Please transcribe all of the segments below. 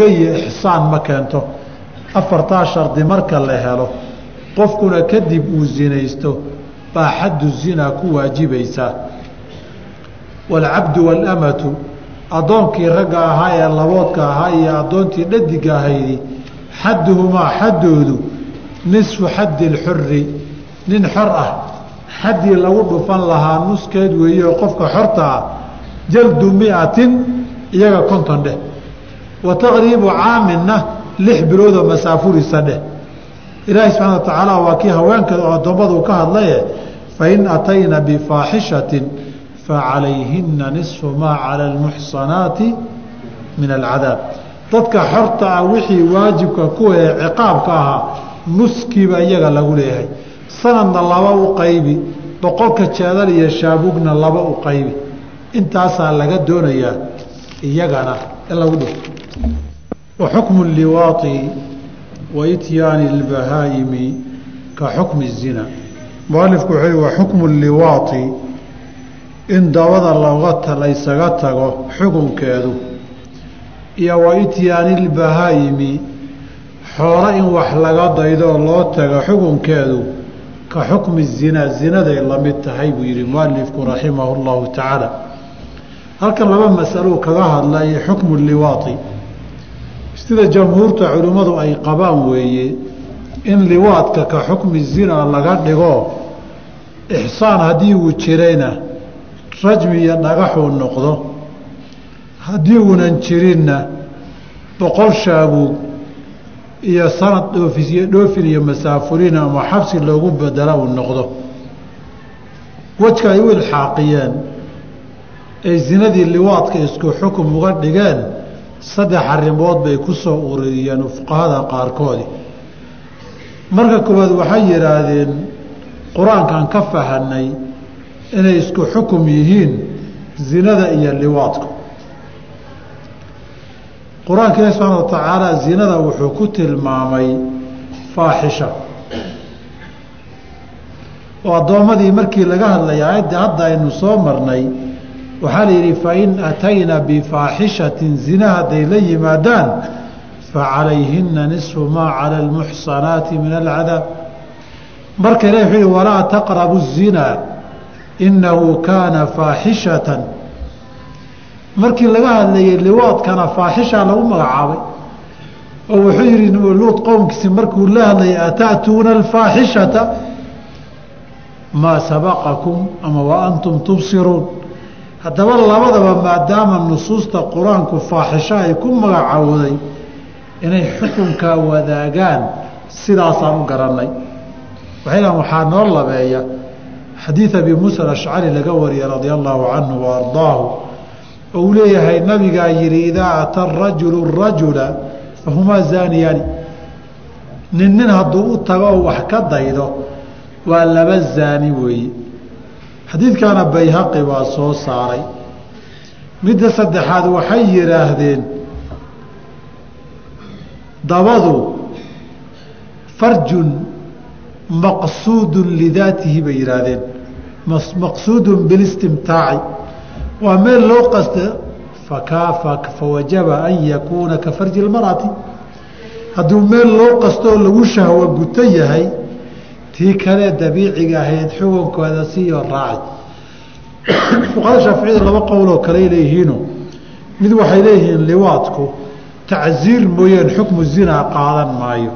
iyo ixsaan ma keento. Afartaa shardi marka la helo qofkuna kadib uu zinaysto baa xaddu zinaa ku waajibaysaa waalcabdu waalamatu addoonkii ragga ahaa ee laboodka ahaa iyo addoontii dhadiga ahaydi xadduhumaa xaddoodu nisfu xaddi lxuri nin xor ah xaddii lagu dhufan lahaa nuskeed weeye oo qofka xorta ah jaldu miatin iyaga konton dheh wa taqriibu caaminna lix biloodoo masaafurisa dheh ilaahi subxana wa tacaala waa kii haweenka oo addoommadu ka hadlaye fain atayna bifaaxishatin facalayhina nisfu maa cala almuxsanaati min alcadaab. Dadka xorta ah wixii waajibka kuwa ee ciqaabka ahaa nuskiiba iyaga lagu leeyahay. Sanadna laba u qaybi boqolka jeedal iyo shaabugna laba u qaybi. Intaasaa laga doonayaa iyagana in lagu dhufto liwaai wa ityaani lbahaa'imi ka xukmi zina mualifku wuxuu wa xukmu liwaai in dabada looga laysaga tago xukunkeedu iyo wa ityaani lbahaa'imi xoolo in wax laga daydo loo tago xukunkeedu ka xukmi zinaa zinaday la mid tahay buu yihi mualifku raximahu llahu tacaala halkan laba masalou kaga hadlay xukmu liwaai sida jamhuurta culimmadu ay qabaan weeye in liwaadka ka xukmi zinaa laga dhigo ixsaan haddii uu jirayna rajmi iyo dhagaxuu noqdo. Haddii uunan jirinna boqol shaabuug iyo sanad dhoofisiyo dhoofin iyo masaafuriin ama xabsi loogu bedela uu noqdo. Wejka ay u ilxaaqiyeen ay zinadii liwaadka isku xukum uga dhigeen saddex arrimood bay ku soo ururiyeen fuqahada qaarkoodii marka koowaad waxay yidhaahdeen qur'aankan ka fahanay inay isku xukum yihiin zinada iyo liwaadku. Qur'aanka ilahi subxaana wa tacaala zinada wuxuu ku tilmaamay faaxisha. Oo addoommadii markii laga hadlaya aayadda hadda aynu soo marnay waxaa la yidhi fain atayna bifaaxishatin zina hadday la yimaadaan facalayhina nisfu maa cala almuxsanaati min alcadaab. Marka ilahi wuxuu yihi walaa taqrabu الzinaa inahu kaana faaxishatan markii laga hadlayay liwaadkana faaxishaa lagu magacaabay oo wuxuu yihi luud qowmkiisi markuu la hadlayay ata'tuuna alfaaxishata maa sabaqakum ama wa antum tubsiruun haddaba labadaba maadaama nusuusta qur'aanku faaxisho ay ku magacowday inay xukunkaa wadaagaan sidaasaan u garannay. Waxay dhahan waxaa noo labeeya xadiid abi muusa alashcari laga wariyey radia allaahu canhu wa ardaahu oo uu leeyahay nabigaa yihi idaa ata rajulu rajula fahumaa zaaniyaani nin nin hadduu u tago oo wax ka daydo waa laba zaani weeye xadiidkaana bayhaqi baa soo saaray. Midda saddexaad waxay yidhaahdeen dabadu farjun maqsuudun lidaatihi bay yidhaahdeen. Maqsuudun bilistimtaaci. Waa meel loo qasta fawajaba an yakuuna ka farji lmarati hadduu meel loo qastooo lagu shahwo guto yahay tii kale dabiiciga ahayd xukunkooda siiyo raaci fuqahada shaaficiyada laba qowloo kaley leeyihiino mid waxay leeyihiin liwaadku tacziir mooyeen xukmu zinaa qaadan maayo.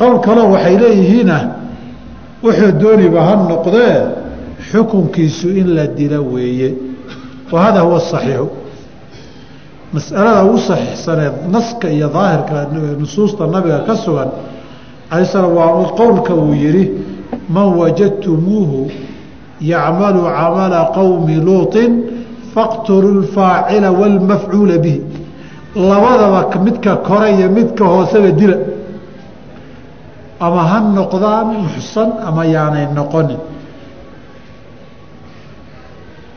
Qowl kaleo waxay leeyihiina wuxuu dooniba ha noqdee xukunkiisu in la dilo weeye. Wa hada huwa asaxiixu mas'alada ugu saxiixsaneed naska iyo daahirka nusuusta nabiga ka sugan slam waa qowlka uu yihi man wajadtumuuhu yacmalu camala qowmi luuطin faqtulu lfaacila wاlmafcuula bihi. Labadaba midka kore iyo midka hooseba dila. Ama ha noqdaan muxsan ama yaanay noqonin.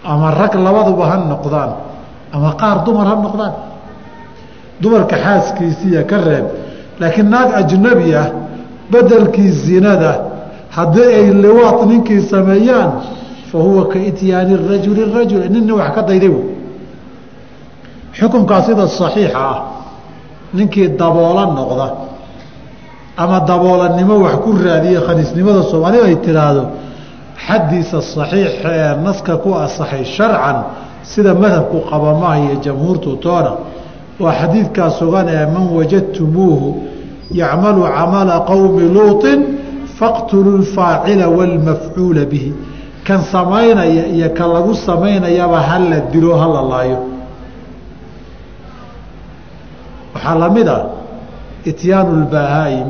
Ama rag labaduba ha noqdaan ama qaar dumar ha noqdaan. Dumarka xaaskiisiiya ka reeb laakiin naag ajnabi ah bedelkii zinada haddii ay liwaad ninkii sameeyaan fa huwa ka ityaani rajuli rajul nin wax ka dayday xukunkaa sida saxiixa ah ninkii daboola noqda ama daboolanimo wax ku raadiye khaniisnimada soomaalidu ay tiraahdo xaddiisa saxiixa ee naska ku asaxay sharcan sida madhabku qaba maaha iyo jamhuurtu toona waa xadiidkaa sugan ee man wajadtumuuhu yacmalu camala qowmi luuطin faqtuluu lfaacila wاlmafcuula bihi kan samaynaya iyo kan lagu samaynayaba hala dilo hala laayo waxaa lamid ah ityaanu lbahaa'im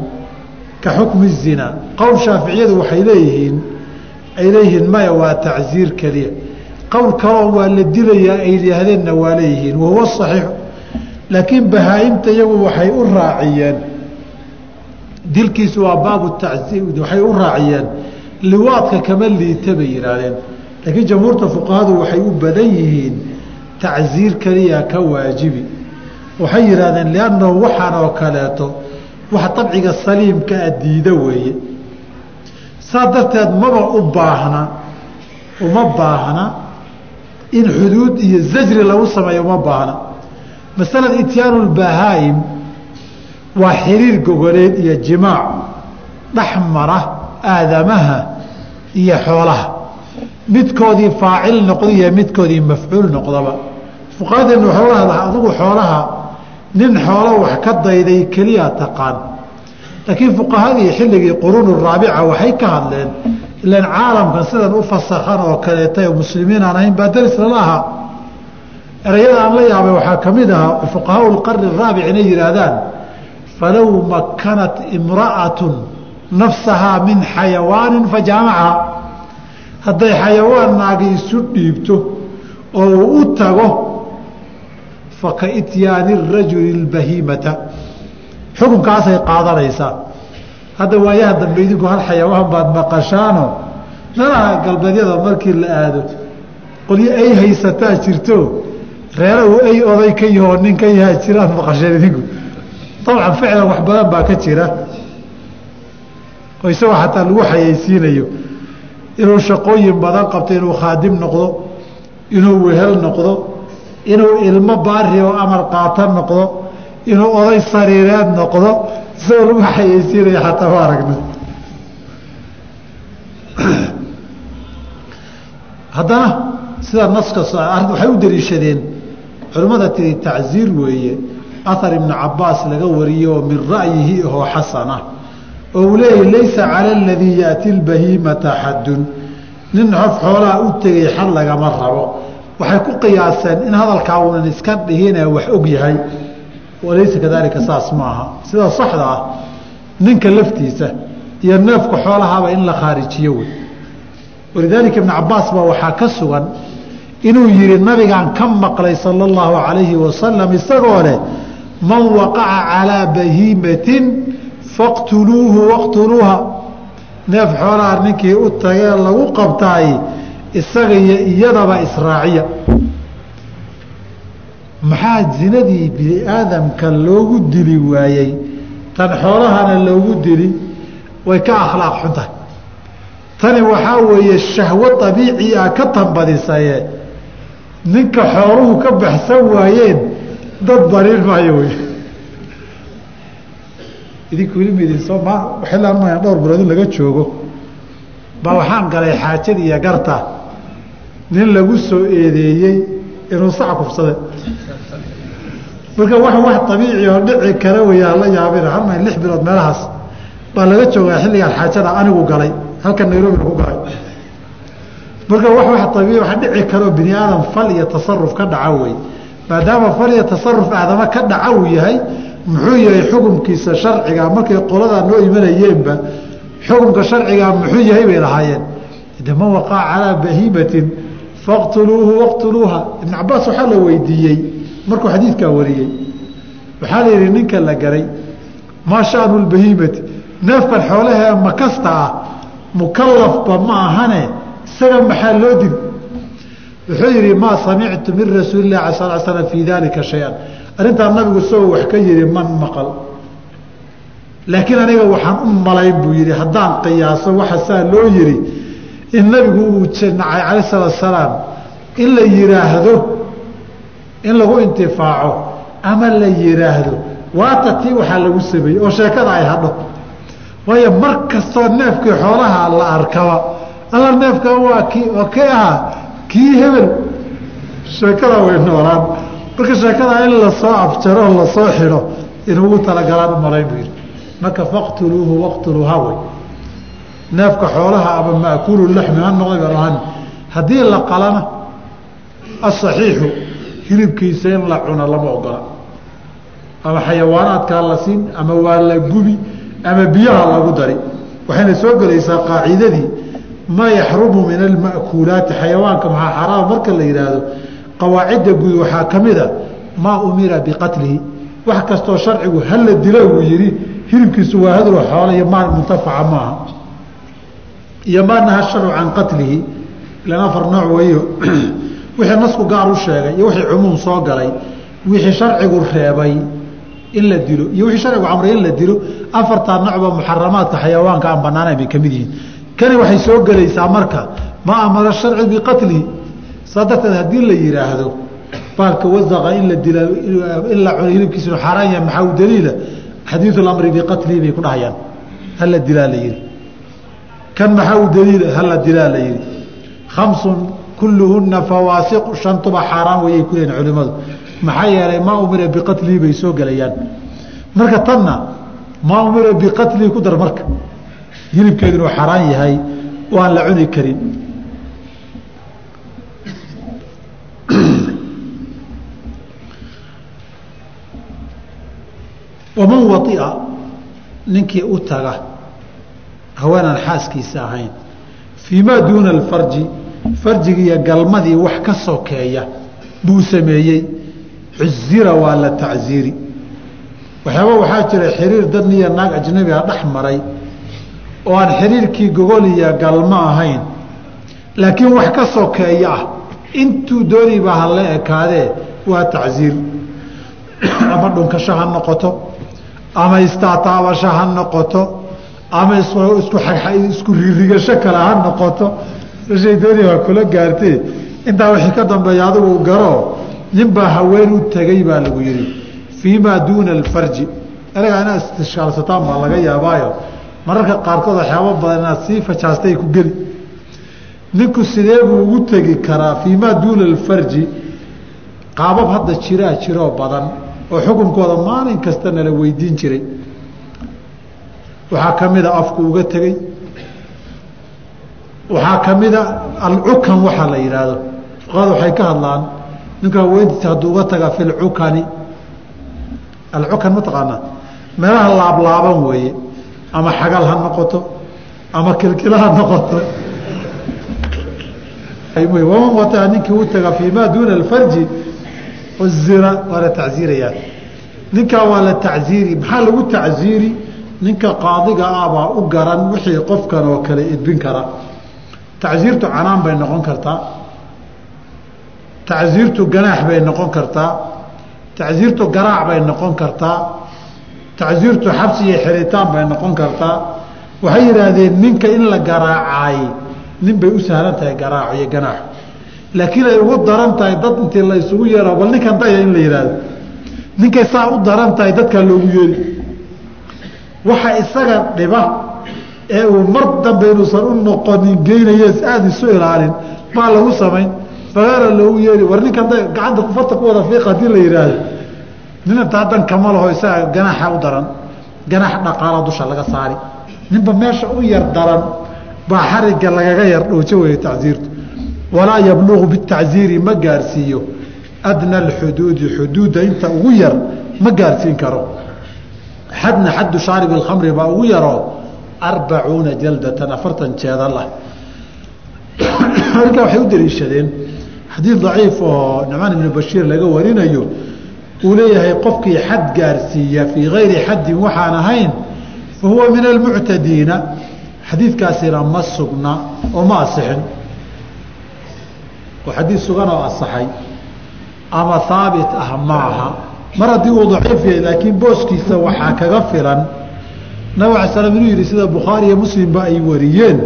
ka xukmi الzina qowl shaaficiyadu waxay leeyihiin ay leeyihiin maya waa tacziir keliya qowl kaloo waa la dilayaa ay yidhaahdeenna waa leeyihiin wahuwa صaxiixu laakiin bahaa-imta iyagu waxay u raaciyeen dilkiisu waa baabu tacziir waxay u raaciyeen liwaadka kama liita bay yidhaahdeen laakiin jamhuurta fuqahadu waxay u badan yihiin tacziir keliya ka waajibi. Waxay yidhahdeen liannahu waxaan oo kaleeto wax dabciga saliimka a diida weeye. Saa darteed maba u baahna uma baahna in xuduud iyo zajri lagu sameeyo uma baahna. Masalada ityaanu lbahaa'im waa xiriir gogoleed iyo jimaac dhexmara aadamaha iyo xoolaha. Midkoodii faacil noqda iyo midkoodii mafcuul noqdaba. Fuqahadeenu waxay u hadlaa adigu xoolaha nin xoolo wax ka dayday keliya taqaan. Laakiin fuqahadii xilligii quruun raabica waxay ka hadleen ilan caalamkan sidan u fasakhan oo kaleeta muslimiin aan ahayn baa daris lala ahaa erayada aan la yaabay waxaa ka mid ahaa fuqahaa lqarni raabic inay yihaahdaan falow makanat imra'atu nafsahaa min xayawaanin fajaamaca hadday xayawaan naagi isu dhiibto oo uu u tago faka ityaani rajuli اbahiimata xukunkaasay qaadanaysaa hadda waayaha dambe idinku hal xayawaan baad maqashaano meelaha galbeedyada markii la aado qolyo ay haysataa jirto reera uu ay oday ka yahoo nin ka yahaa jiraan maqasheen idinku dabcan ficlan wax badan baa ka jira oo isagoo xataa lagu xayaysiinayo inuu shaqooyin badan qabto inuu khaadim noqdo inuu wehel noqdo inuu ilmo baari oo amar qaata noqdo inuu oday sariireed noqdo isagoo lagu xayaysiinaya xataa ma aragna haddana sida naska waxay u daliishadeen culimmada tiri tacziir weeye ahar ibnu cabaas laga wariye min ra'yihi ahoo xasana oo uu leeyahy laysa cala aladii yaati lbahiimata xaddun nin xof xoolaha u tegay xad lagama rabo. Waxay ku qiyaaseen in hadalkaa uunan iska dhihine wax og yahay. Walaysa kadaalika saas ma aha. Sida saxda ah ninka laftiisa iyo neefka xoolahaba in la khaarijiyo wey. Walidaalika ibnu cabaas baa waxaa ka sugan inuu yihi nabigaan ka maqlay sala allahu calayhi wasalam isagoo leh man waqaca calaa bahiimatin faqtuluuhu waqtuluuha. Neef xoolaha ninkii u tagee lagu qabtaay isaga iyo iyadaba israaciya. Maxaa zinadii bini aadamka loogu dili waayey? Tan xoolahana loogu dili? Way ka akhlaaq xuntahay tani waxaa weeye shahwo abiici ah ka tanbadisaye ninka xooluhu ka baxsan waayeen dad bariir maayo wey idinku weli midin soo ma ma dhowr bilood in laga joogo. Baa waxaan galay xaajad iyo garta nin lagu soo eedeeyey inuu sac kufsade marka wax wax abiici oo dhici kara weya hala yaabina halma lix bilood meelahaas baa laga joogaa xilligaan xaajada anigu galay halkan nairobina ku galay. Marka wax wax abii wax dhici karoo bini aadam fal iyo tasaruf ka dhaca wey maadaama fal iyo tasaruf aadama ka dhaca uu yahay muxuu yahay xukumkiisa sharciga. Markay qoladaa noo imanayeenba xukumka sharcigaa muxuu yahay bay lahaayeen. De man waqaca calaa bahiimatin faqtuluuhu waqtuluuha. Ibn cabaas waxaa la weydiiyey markuu xadiidkaa wariyey. Waxaa la yihi ninka la garay maa shanu lbahiimati neefkan xoolahee makasta ah mukalafba ma ahane isaga maxaa loo dil wuxuu yihi maa samictu min rasuuli lah sal slam fii dalika shay-an. Arrintaa nabigu isagoo wax ka yihi man maqal. Laakiin aniga waxaan u malayn buu yihi haddaan qiyaaso waxa saa loo yihi in nabigu uu nacay calayh salaat salaam in la yihaahdo in lagu intifaaco ama la yihaahdo waata tii waxaa lagu sameeyey oo sheekada ay hadho. Waayo mar kastoo neefkii xoolaha la arkaba alla neefka waa kii oo ahaa kii hebel. Sheekada way noolaan. Marka sheekada in la soo afjaro la soo xidho inugu talagalaan u malayn buu yidhi. Marka faqtuluuhu waqtuluuha wey neefka xoolaha ama maakulu laxmi ha noqday baan haddii la qalana asaxiixu hilibkiisa in la cuno lama ogola. Ama xayawaanaadkaa la siin ama waa la gubi ama biyaha lagu dari. Waxayna soo gelaysaa qaacidadii maa yaxrumu min alma'kuulaati xayawaanka maxaa xaraam? Marka la yidhaahdo qawaacidda guud waxaa ka mid a maa umira biqatlihi. Wax kastoo sharcigu hala dilo uu yidhi hilibkiisu waa hadlo xoolo iyo maal muntafaca maaha. Iyo maa naha sharcu can qatlihi ilan afar nooc weeyo. Wixii nasku gaar u sheegay iyo wixii cumuum soo galay wixii sharcigu reebay in la dilo iyo wixii sharcigu amray in la dilo afartaa nocba muxaramaadka xayawaanka aan banaanayn bay ka mid yihiin kani waxay soo gelaysaa marka ma amara sharci biqatlihi. Saa darteed haddii la yidhaahdo baalka wasaqa in la dila in la cuno hilibkiisa inu xaaraan yahay maxaa u daliila? Xadiidu lamri biqatlihi bay ku dhahayaan. Hala dilaa la yihi kan maxaa u daliila? Hala dilaa la yihi khamsun kulluhuna fawaasiqu shantuba xaaraan wayay ku leeyihiin culimadu. Maxaa yeelay maa umira biqatlihi bay soo gelayaan. Marka tanna maa umira biqatlihi ku dar marka hilibkeedu inuu xaaraan yahay oo aan la cuni karin. Waman waia ninkii u taga haweenaan xaaskiisa ahayn fii maa duuna alfarji farjigiiyo galmadii wax ka sokeeya buu sameeyey cuzira waa la tacziiri. Waxyaaba waxaa jira xiriir dad niyo naag ajnabiga dhex maray oo aan xiriirkii gogol iyo galmo ahayn. Laakiin wax ka sokeeya ah intuu dooniba ha la ekaadee waa tacziir ama dhunkasho ha noqoto ama istaataabasho ha noqoto ama isku ririgasho kale ha noqoto. Shay dooni waa kula gaartee intaa wixii ka dambeeya adigu garo ninbaa haween u tegay baa lagu yihi fii maa duuna alfarji. Eragaa inaad istishkaalsataan baa laga yaabaayo mararka qaarkood waxyaaba badan inaad sii fajaastay ku geli. Ninku sidee buu ugu tegi karaa fii duuna alfarji qaabab hadda jiraa jiroo badan oo xukunkooda maalin kasta nala weydiin jiray. Waxaa ka mida afku uga tegey. Waxaa ka mida alcukan waxaa la yidhaahdo. Fuqahada waxay ka hadlaan ninka haweentiisa hadduu uga taga fi alcukan mataqaanaa meelaha laablaaban weeye ama xagal ha noqoto ama kilkila ha noqoto. Waman wataa ninkii u taga fii maa duuna alfarji? Uzira waa la tacziirayaa. Ninkaa waa la tacziiri maxaa lagu tacziiri? Ninka qaadiga ah u garan wixii qofkan oo kale idbin kara. Tacziirtu canaan bay noqon kartaa. Tacziirtu ganaax bay noqon kartaa. Tacziirtu garaac bay noqon kartaa tacziirtu xabsi iyo xiritaan bay noqon kartaa. Waxay yidhaahdeen ninka in la garaacaay nin bay u sahlan tahay garaaco iyo ganaaxo laakiin ay ugu daran tahay dad intii la yeero bal ninkan daya in la yidhaahdo. Ninkay saa u daran tahay dadkaa loogu yeeri. Waxa isaga dhiba ee uu mar dambe inuusan u noqonin geynayees aada isu ilaalin baa lagu samayn. Fagaara loogu yeeri war ninkan gacanta kufarta ku wada fiiq haddii la yidhaahdo nin intaa dan kama laho isaga ganaaxa u daran ganaax dhaqaala dusha laga saari. Ninba meesha u yar daran baa xariga lagaga yar dhoojo weeye tacsiirtu. Walaa yabluqu bitacsiiri ma gaarsiiyo. Adna alxuduudi xuduudda inta ugu yar ma gaarsiin karo. Xadna xaddu shaarib alkhamri baa ugu yaroo arbacuuna jaldatan afartan jeedal ah arrinkaa waxay u daliishadeen xadiid daciif oo nucmaan ibnu bashiir laga warinayo uu leeyahay qofkii xad gaarsiiya fii gayri xaddin waxaan ahayn fa huwa min almuctadiina. Xadiidkaasina ma sugna oo ma asixin. Oo xadiid sugan oo asaxay ama haabit ah ma aha. Mar haddii uu daciif yahay laakiin booskiisa waxaa kaga filan. Nabig ala slam inuu yidhi sida bukhaari iyo muslimba ay wariyeen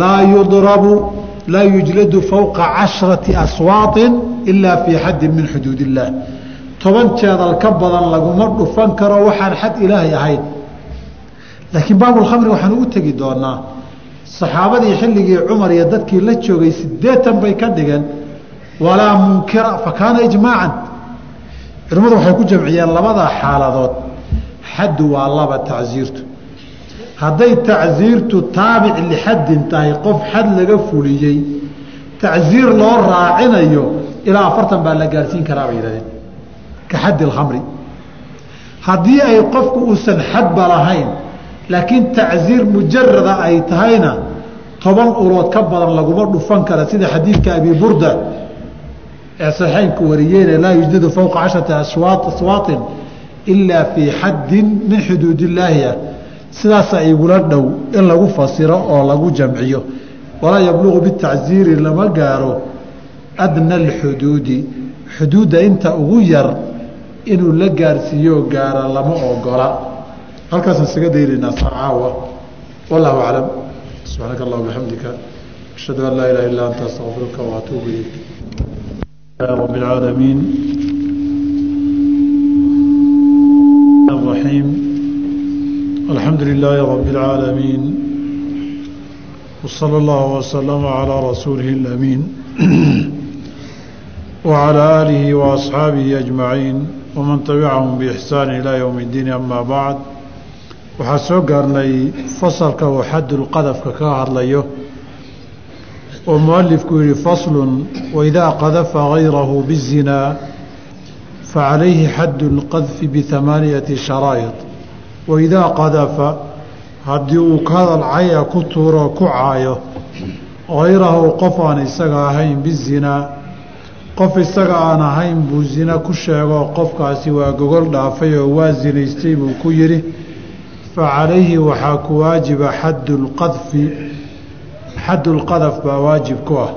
laa yudrabu laa yujladu fowqa cashrati aswaaطin ilaa fii xaddin min xuduud illaah toban jeedal ka badan laguma dhufan karo waxaan xad ilaahay ahayn. Laakiin baabulkhamri waxaan ugu tegi doonaa saxaabadii xilligii cumar iyo dadkii la joogay siddeetan bay ka dhigeen walaa munkira fa kaana ijmaacan. Culimmadu waxay ku jamciyeen labadaa xaaladood xaddu waa laba tacsiirtu. Hadday tacsiirtu taabic lixaddin tahay qof xad laga fuliyey tacsiir loo raacinayo ilaa afartan baa la gaarsiin karaa bay yidhahdeen ka xaddi alkhamri. Haddii ay qofku uusan xadba lahayn laakiin tacsiir mujarada ay tahayna toban ulood ka badan laguma dhufan kara sida xadiidka abi burda ee saxeynku wariyeene laa yujadu fowqa casharati aswaatin ilaa fii xaddin min xuduud illaahi ah sidaasa igula dhow in lagu fasiro oo lagu jamciyo. Walaa yabluqu bitacsiiri lama gaaro adna alxuduudi. Xuduudda inta ugu yar inuu la gaarsiiyo gaara lama ogola halkaasaan isaga daynaynaa sacaawa wallahu aclam subxaanaka allah bixamdika ashhadu an laa ilaha illa anta astaqfiruka waatuubu ilayk رب العالمين الرحيم الحمد لله رب العالمين وصلى الله وسلم على رسوله الأمين وعلى آله وأصحابه أجمعين waman tabicahum biixsaani ilaa yowmi iddiin amaa bacd. Waxaa soo gaarnay fasalka uu xadulqadafka ka hadlayo oo mualifku yihi faslun waidaa qadafa gayrahu bizinaa facalayhi xaddu lqadfi bihamaaniyati sharaa'id. Waidaa qadafa haddii uu ka caya ku tuuro ku caayo hayrahu qof aan isaga ahayn bizinaa qof isaga aan ahayn buu zina ku sheegoo qofkaasi waa gogol dhaafay oo waa zinaystay buu ku yidhi facalayhi waxaa ku waajiba xaddu lqadfi xaddu lqadaf baa waajib ku ah.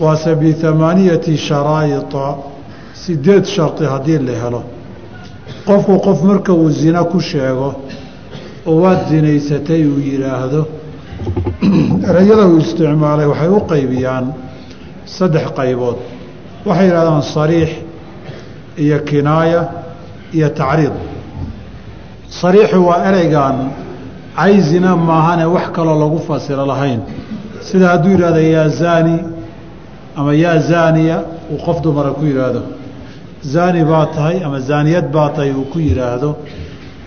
Waase bihamaaniyati sharaa'ita sideed shardi haddii la helo. Qofku qof marka uu zina ku sheego oo waad zinaysatay uu yidhaahdo ereyada uu isticmaalay waxay u qaybiyaan saddex qaybood. Waxay yidhahdaan sariix iyo kinaaya iyo tacriid. Sariixu waa ereygan cayzina maahane wax kaloo lagu fasiro lahayn. Sida hadduu yidhahdo yaa zaani ama yaa zaaniya uu qof dumara ku yidhaahdo. Zaani baa tahay ama zaaniyad baa tahay uu ku yidhaahdo.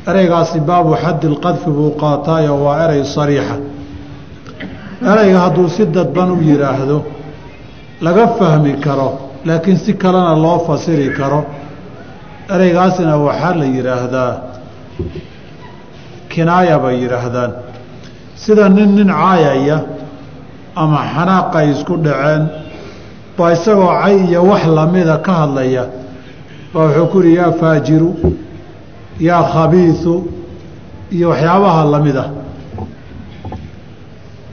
Ereygaasi baabu xaddi lqadfi buu qaataayo waa erey sariixa. Ereyga hadduu si dadban u yidhaahdo laga fahmi karo laakiin si kalena loo fasiri karo. Ereygaasina waxaa la yidhaahdaa kinaaya bay yidhaahdaan. Sida nin nin caayaya ama xanaaqay isku dhaceen baa isagoo cay iyo wax lamida ka hadlaya. Baa wuxuu ku yihi yaa faajiru yaa khabiisu iyo waxyaabaha la mid ah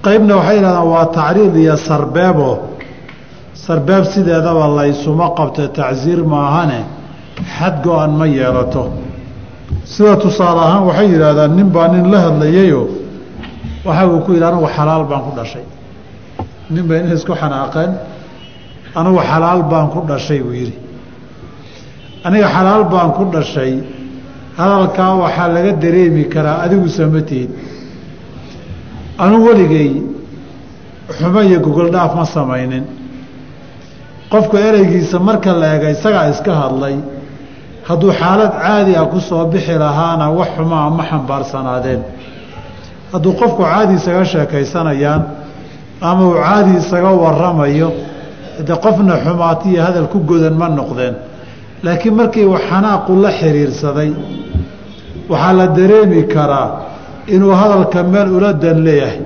qeybna waxay yidhahdaan waa tacriid iyo sarbeebo sarbeeb sideedaba laysuma qabto tacsiir maahane xad go-an ma yeelato. Sida tusaale ahaan waxay yidhaahdaan nin baa nin la hadlayayo. Waxa uu ku yidhi anugu xalaal baan ku dhashay. Nin bay nin isku xanaaqeen anugu xalaal baan ku dhashay buu yidhi. Aniga xalaal baan ku dhashay hadalkaa waxaa laga dareemi karaa adigu sama tihid. Anugu weligay xumo iyo gogol dhaaf ma samaynin qofku ereygiisa marka la ega isagaa iska hadlay hadduu xaalad caadi ah ku soo bixi lahaana wax xumaa ma xambaarsanaadeen hadduu qofku caadi isaga sheekaysanayaan ama uu caadi isaga waramayo de qofna xumaatiyo hadal ku godan ma noqdeen. Laakiin markii uu xanaaqu la xiriirsaday waxaa la dareemi karaa inuu hadalka meel ula dan leeyahay.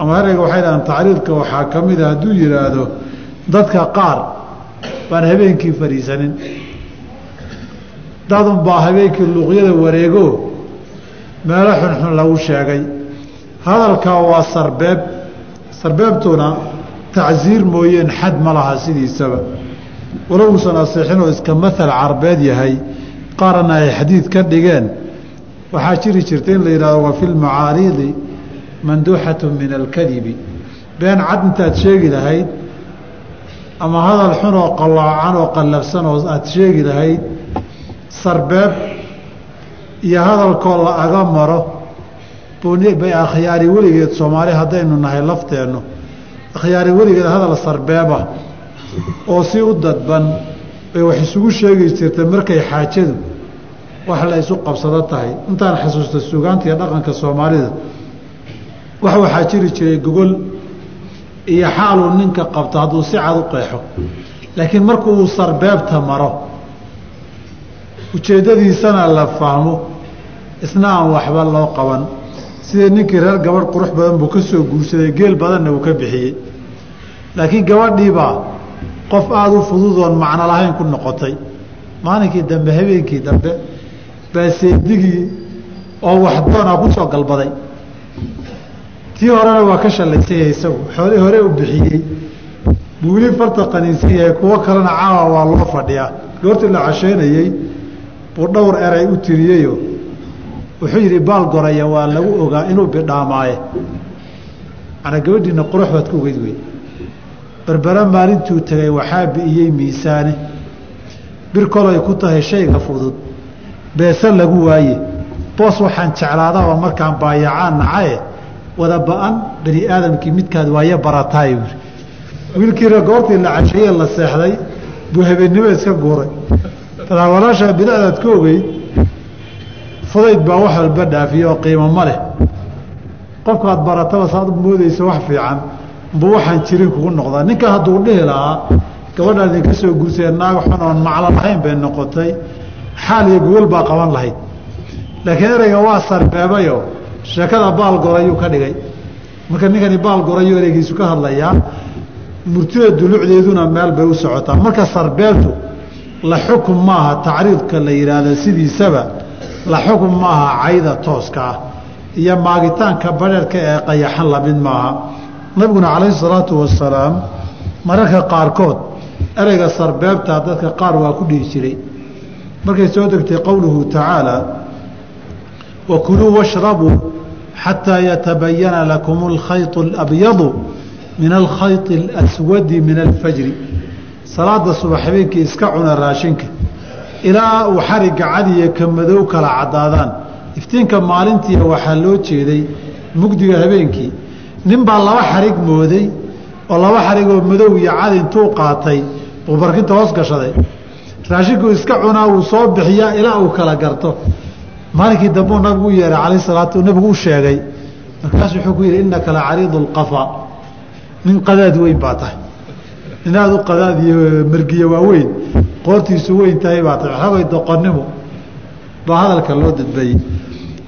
Ama ereyga waxay dhahaan tacriidka waxaa ka mid a hadduu yidhaahdo dadka qaar baan habeenkii fadhiisanin. Dadun baa habeenkii luuqyada wareego meelo xunxun lagu sheegay. Hadalkaa waa sarbeeb. Sarbeebtuna tacsiir mooyeen xad ma laha sidiisaba. Walow uusan asiixinoo iska maal carbeed yahay qaarana ay xadiid ka dhigeen. Waxaa jiri jirta in la yidhahdo wa fi lmacaariidi manduuxatu min alkadibi. Been cad intaad sheegi lahayd ama hadal xun oo qallaacan oo qallafsan oo aada sheegi lahayd sarbeeb iyo hadalkoo la aga maro bay akhyaari weligeed soomaali haddaynu nahay lafteennu akhyaari weligeed hadal sarbeeba oo si u dadban bay wax isugu sheegi jirtay markay xaajadu wax la isu qabsado tahay. Intaan xasuusta sugaanta iyo dhaqanka soomaalida wax waxaa jiri jiray gogol iyo xaaluu ninka qabto hadduu si cad u qeexo. Laakiin marku uu sarbeebta maro ujeeddadiisana la fahmo isna aan waxba loo qaban. Sidii ninkii reer gabadh qurux badan buu ka soo guursaday geel badanna uu ka bixiyey. Laakiin gabadhiibaa qof aada u fududoon macno lahayn ku noqotay. Maalinkii dambe habeenkii dambe baa seedigii oo waxdoonaa ku soo galbaday tii horena waa ka shallaysanya isagu. Xoolii hore u bixiyey. Buu weli farta qaniinsan yahay kuwo kalena caawa waa loo fadhiyaa. Goortii la casheynayey buu dhowr eray u tiriyeyo. Wuxuu yidhi baal goraya waa lagu ogaa inuu bidhaamaaye manaa gabadhiina qurux baad ku ogeyd wey berbera maalintuu tegay waxaa bi'iyey miisaane. Bir kolay ku tahay shayga fudud. Beese lagu waaye. Boos waxaan jeclaadaba markaan baayacaan nacaye wada ba'an bani aadamkii midkaad waaye barataay buuri wiilkiina goortii la casheeye la seexday buu habeennimo iska guuray. Tadaa walaashaa bidacdaad ka ogeyd fudayd baa wax walba dhaafiye oo qiimo ma leh. Qofkaad barataba saad u moodeysa wax fiican buu waxaan jirin kugu noqdaa. Ninka hadduu dhihi lahaa gabadhaan idinka soo guursee naag xun oon maclo lahayn bay noqotay. Xaal iyo gogol baa qaban lahayd. Laakiin ereyga waa sarbeebayo sheekada baal gorayuu ka dhigay. Marka ninkani baal gorayuu ereygiisu ka hadlayaa. Murtida dulucdeeduna meel bay u socotaa. Marka sarbeebtu la xukun maaha tacriidka la yidhaahda sidiisaba la xukun maaha cayda tooska ah iyo maagitaanka badheerka ee qayaxan la mid maaha. Nabiguna calayhi salaatu wasalaam mararka qaarkood ereyga sarbeebta dadka qaar waa ku dhihi jiray. Markay soo degtay qowluhu tacaala wakuluu washrabuu xataa yatabayana lakum alkhayط اlabyadu min alkhayط اlaswadi min alfajri salaada subax habeenkii iska cuna raashinka ilaa uu xariga cadiya ka madow kala caddaadaan iftiinka maalintiia waxaa loo jeeday mugdiga habeenkii nin baa laba xarig mooday oo laba xarigoo madow iyo cadi intuu qaatay uu barkinta hoos gashaday raashinkuu iska cunaa uu soo bixiyaa ilaa uu kala garto maalinkii dambuu nabigu u yeehay calayh salaatu nabigu u sheegay markaasuu wuxuu ku yidhi innaka la cariidu lqafa nin qadaad weyn baa tahay. Inaad u qadaad iyo margiye waaweyn qoortiisu weyn tahay baa tahay. Waxoogay doqonnimo baa hadalka loo dadbeeyey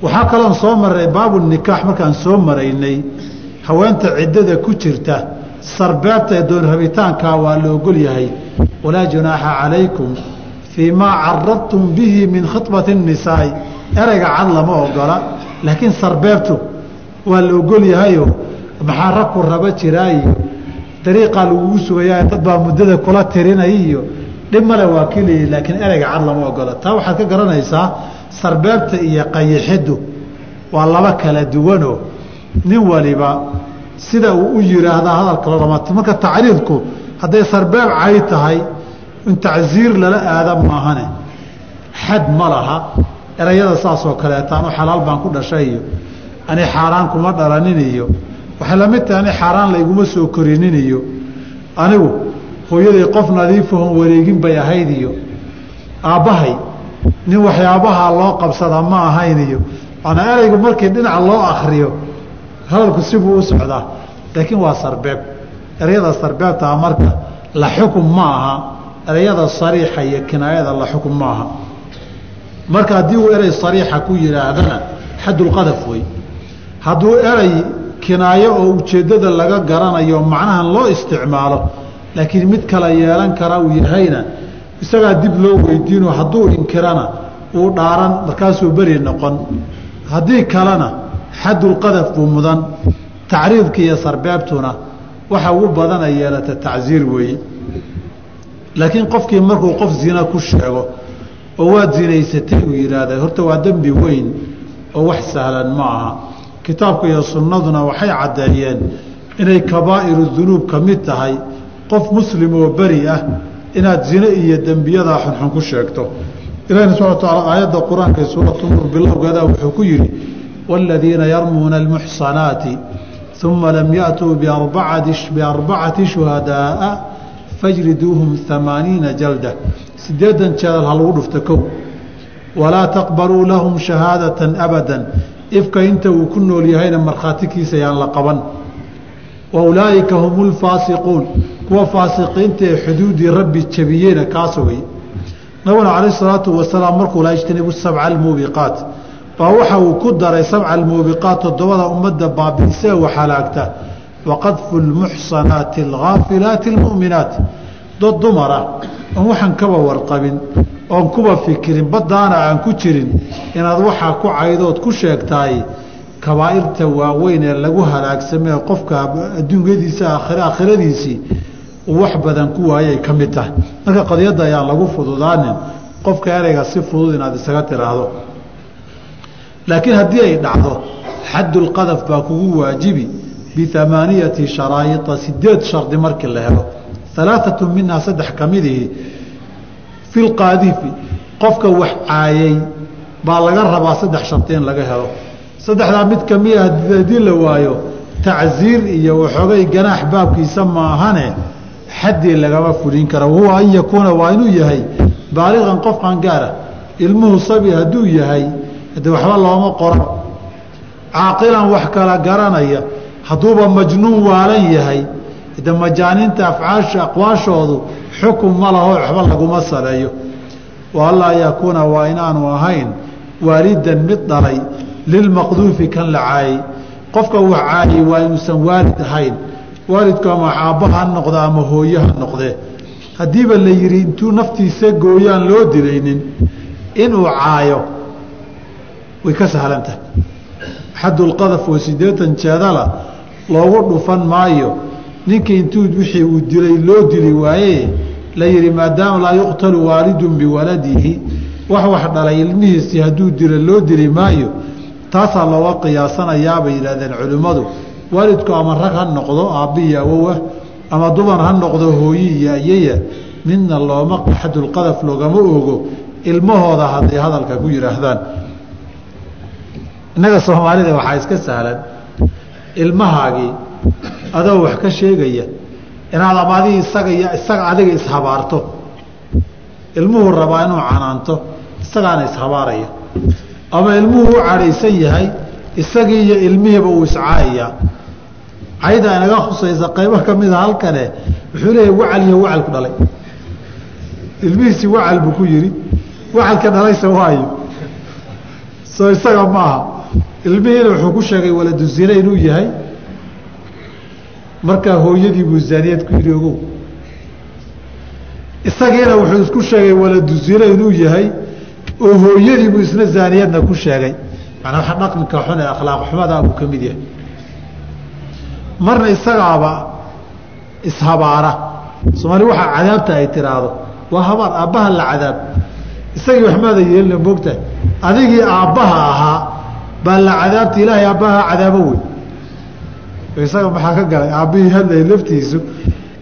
waxaa kaloon soo maray baabu nikaax markaan soo maraynay. Haweenta ciddada ku jirta sarbeebta ee doon rabitaankaa waa la ogol yahay. Walaa junaaxa calaykum fii maa caradtum bihi min khibati الnisaa'i ereyga cad lama ogola laakiin sarbeebtu waa la ogol yahayo maxaa ragku raba jiraa iyo dariiqaa lagugu sugayaa dad baa muddada kula tirinay iyo dhib male waa keliya laakiin ereyga cad lama ogola taa waxaad ka garanaysaa sarbeebta iyo qayixiddu waa laba kala duwanoo. Nin waliba sida uu u yiraahdaa hadalka lolama marka tacriidku hadday sarbeeb cay tahay in tacsiir lala aada maahane. Xad ma laha erayada saasoo kaleeta anu xalaal baan ku dhashay iyo ani xaaraan kuma dhalanin iyo waxay la mid tahay ani xaaraan layguma soo korinin iyo anigu hooyaday qof nadiifahon wareegin bay ahayd iyo aabbahay nin waxyaabaha loo qabsada ma ahayn iyo manaa eraygu markii dhinac loo akriyo hadalku sibuu u socdaa laakiin waa sarbeeb. Erayada sarbeebtaa marka la xukun ma aha erayada sariixa iyo kinaayada la xukun ma aha marka haddii uu erey sariixa ku yidhaahdana xadulqadaf wey hadduu erey kinaayo oo ujeeddada laga garanayo macnahan loo isticmaalo laakiin mid kala yeelan kara uu yahayna isagaa dib loo weydiino hadduu inkirana uu dhaaran markaasuu beri noqon. Haddii kalena xadulqadaf buu mudan tacriidka iyo sarbeebtuna waxa ugu badana yeelata tacsiir weeye laakiin qofkii markuu qof zina ku sheego oo waad zinaysatay uu yidhaahda horta waa dembi weyn oo wax sahlan ma aha. Kitaabka iyo sunnaduna waxay caddeeyeen inay kabaa'iru dunuub ka mid tahay. Qof muslim oo beri ah inaad zine iyo dembiyadaa xunxun ku sheegto. Ilahina subxana wa taala aayadda qur'aanka ee suuratu nuur bilowgeeda wuxuu ku yidhi waaladiina yarmuuna almuxsanaati uma lam yaatuu biarbacati shuhadaaa fajriduuhum amaaniina jalda sideedan jeedal ha lagu dhufta kow. Walaa taqbaluu lahum shahaadatan abadan. Ifka inta uu ku nool yahayna markhaatikiisa yaan la qaban. Wa ulaa'ika hum lfaasiquun kuwa faasiqiinta ee xuduudii rabbi jabiyeyna kaa sugay nabiguna calayh salaatu wasalaam markuu laa ijtanibu sabca almuubiqaat baa waxa uu ku daray sabca almuubiqaat toddobada ummadda baabi'isee waxalaagta waqadfu lmuxsanaati alghaafilaati almu'minaat dad dumara oon waxaan kaba warqabin oon kuba fikirin baddaana aan ku jirin inaad waxaa ku caydood ku sheegtaay kabaa'irta waaweyn ee lagu halaagsamee qofka adduunyadiisa aakhiradiisii uu wax badan ku waayay ka mid tahay marka qadiyadda ayaan lagu fududaanin qofka ereyga si fudud inaad isaga tiraahdo. Laakiin haddii ay dhacdo xaddulqadaf baa kugu waajibi biamaaniyati sharaa'ia sideed shardi markii la helo alaaatu minhaa saddex ka midihi fi lqaadifi qofka wax caayay baa laga rabaa saddex shardi in laga helo saddexdaa mid kamida haddii la waayo tacziir iyo waxoogay ganaax baabkiisa maahane xaddii lagama fulin kara wahuwa an yakuuna waa inuu yahay baaliqan qof qangaara ilmuhu sabi hadduu yahay de waxba looma qoran caaqilan wax kala garanaya hadduuba majnuun waalan yahay de majaaniinta afcaasha aqwaashoodu xukun ma laho waxba laguma saleeyo wa yakuuna waa inaanu ahayn waalidan mid dhalay lilmaqduufi kan la caayey qofka wax caayey waa inuusan waalid ahayn. Waalidku ama aabba ha noqda ama hooye ha noqdee haddiiba la yidhi intuu naftiisa gooyaan loo dilaynin inuu caayo way ka sahlantahay xaddulqadaf oo siddeetan jeedala loogu dhufan maayo ninkii intuu wixii uu dilay loo dili waaye la yidhi maadaama laa yuqtalu waalidun biwaladihi wax wax dhalay ilmihiisii hadduu dilo loo dili maayo taasaa looga qiyaasanayaa yidhahdeen culimmadu. Waalidku ama rag ha noqdo aabbihi awowa ama dumar ha noqdo hooyi iyo ayaya midna looma xadulqadaf loogama ogo ilmahooda hadday hadalka ku yidhaahdaan. Innaga soomaalida waxaa iska sahlan ilmahaagii adoo wax ka sheegaya inaad ama adig isaga iyo isaga adiga ishabaarto. Ilmuhuu rabaa inuu canaanto isagaana ishabaaraya. Ama ilmuhu u cadhaysan yahay isagii iyo ilmihiiba uu iscaayayaa cayda inaga khusaysa qaybo ka mida halkane wuxuu leeyahy wacal iyo wacalku dhalay. Ilmihiisii wacal buu ku yidhi wacalka dhalaysa waayo. Soo isaga maaha. Ilmihiina wuxuu ku sheegay waladu zine inuu yahay markaa hooyadii buu zaaniyad ku yidhi ogow. Isagiina wuxuu isku sheegay waladu zine inuu yahay oo hooyadii buu isna zaaniyadna ku sheegay. Manaa dhaqanka xun ee akhlaaq xumadaa buu ka mid yahay. Marna isagaaba ishabaara. Soomaali waxaa cadaabta ay tiraahdo waa habaar aabbaha la cadaab. Isagii waxmaada yeelina moogtahay adigii aabbaha ahaa baa la cadaabta ilaahay aabbaha cadaabo wey isaga maxaa ka galay aabbihii hadlay laftiisu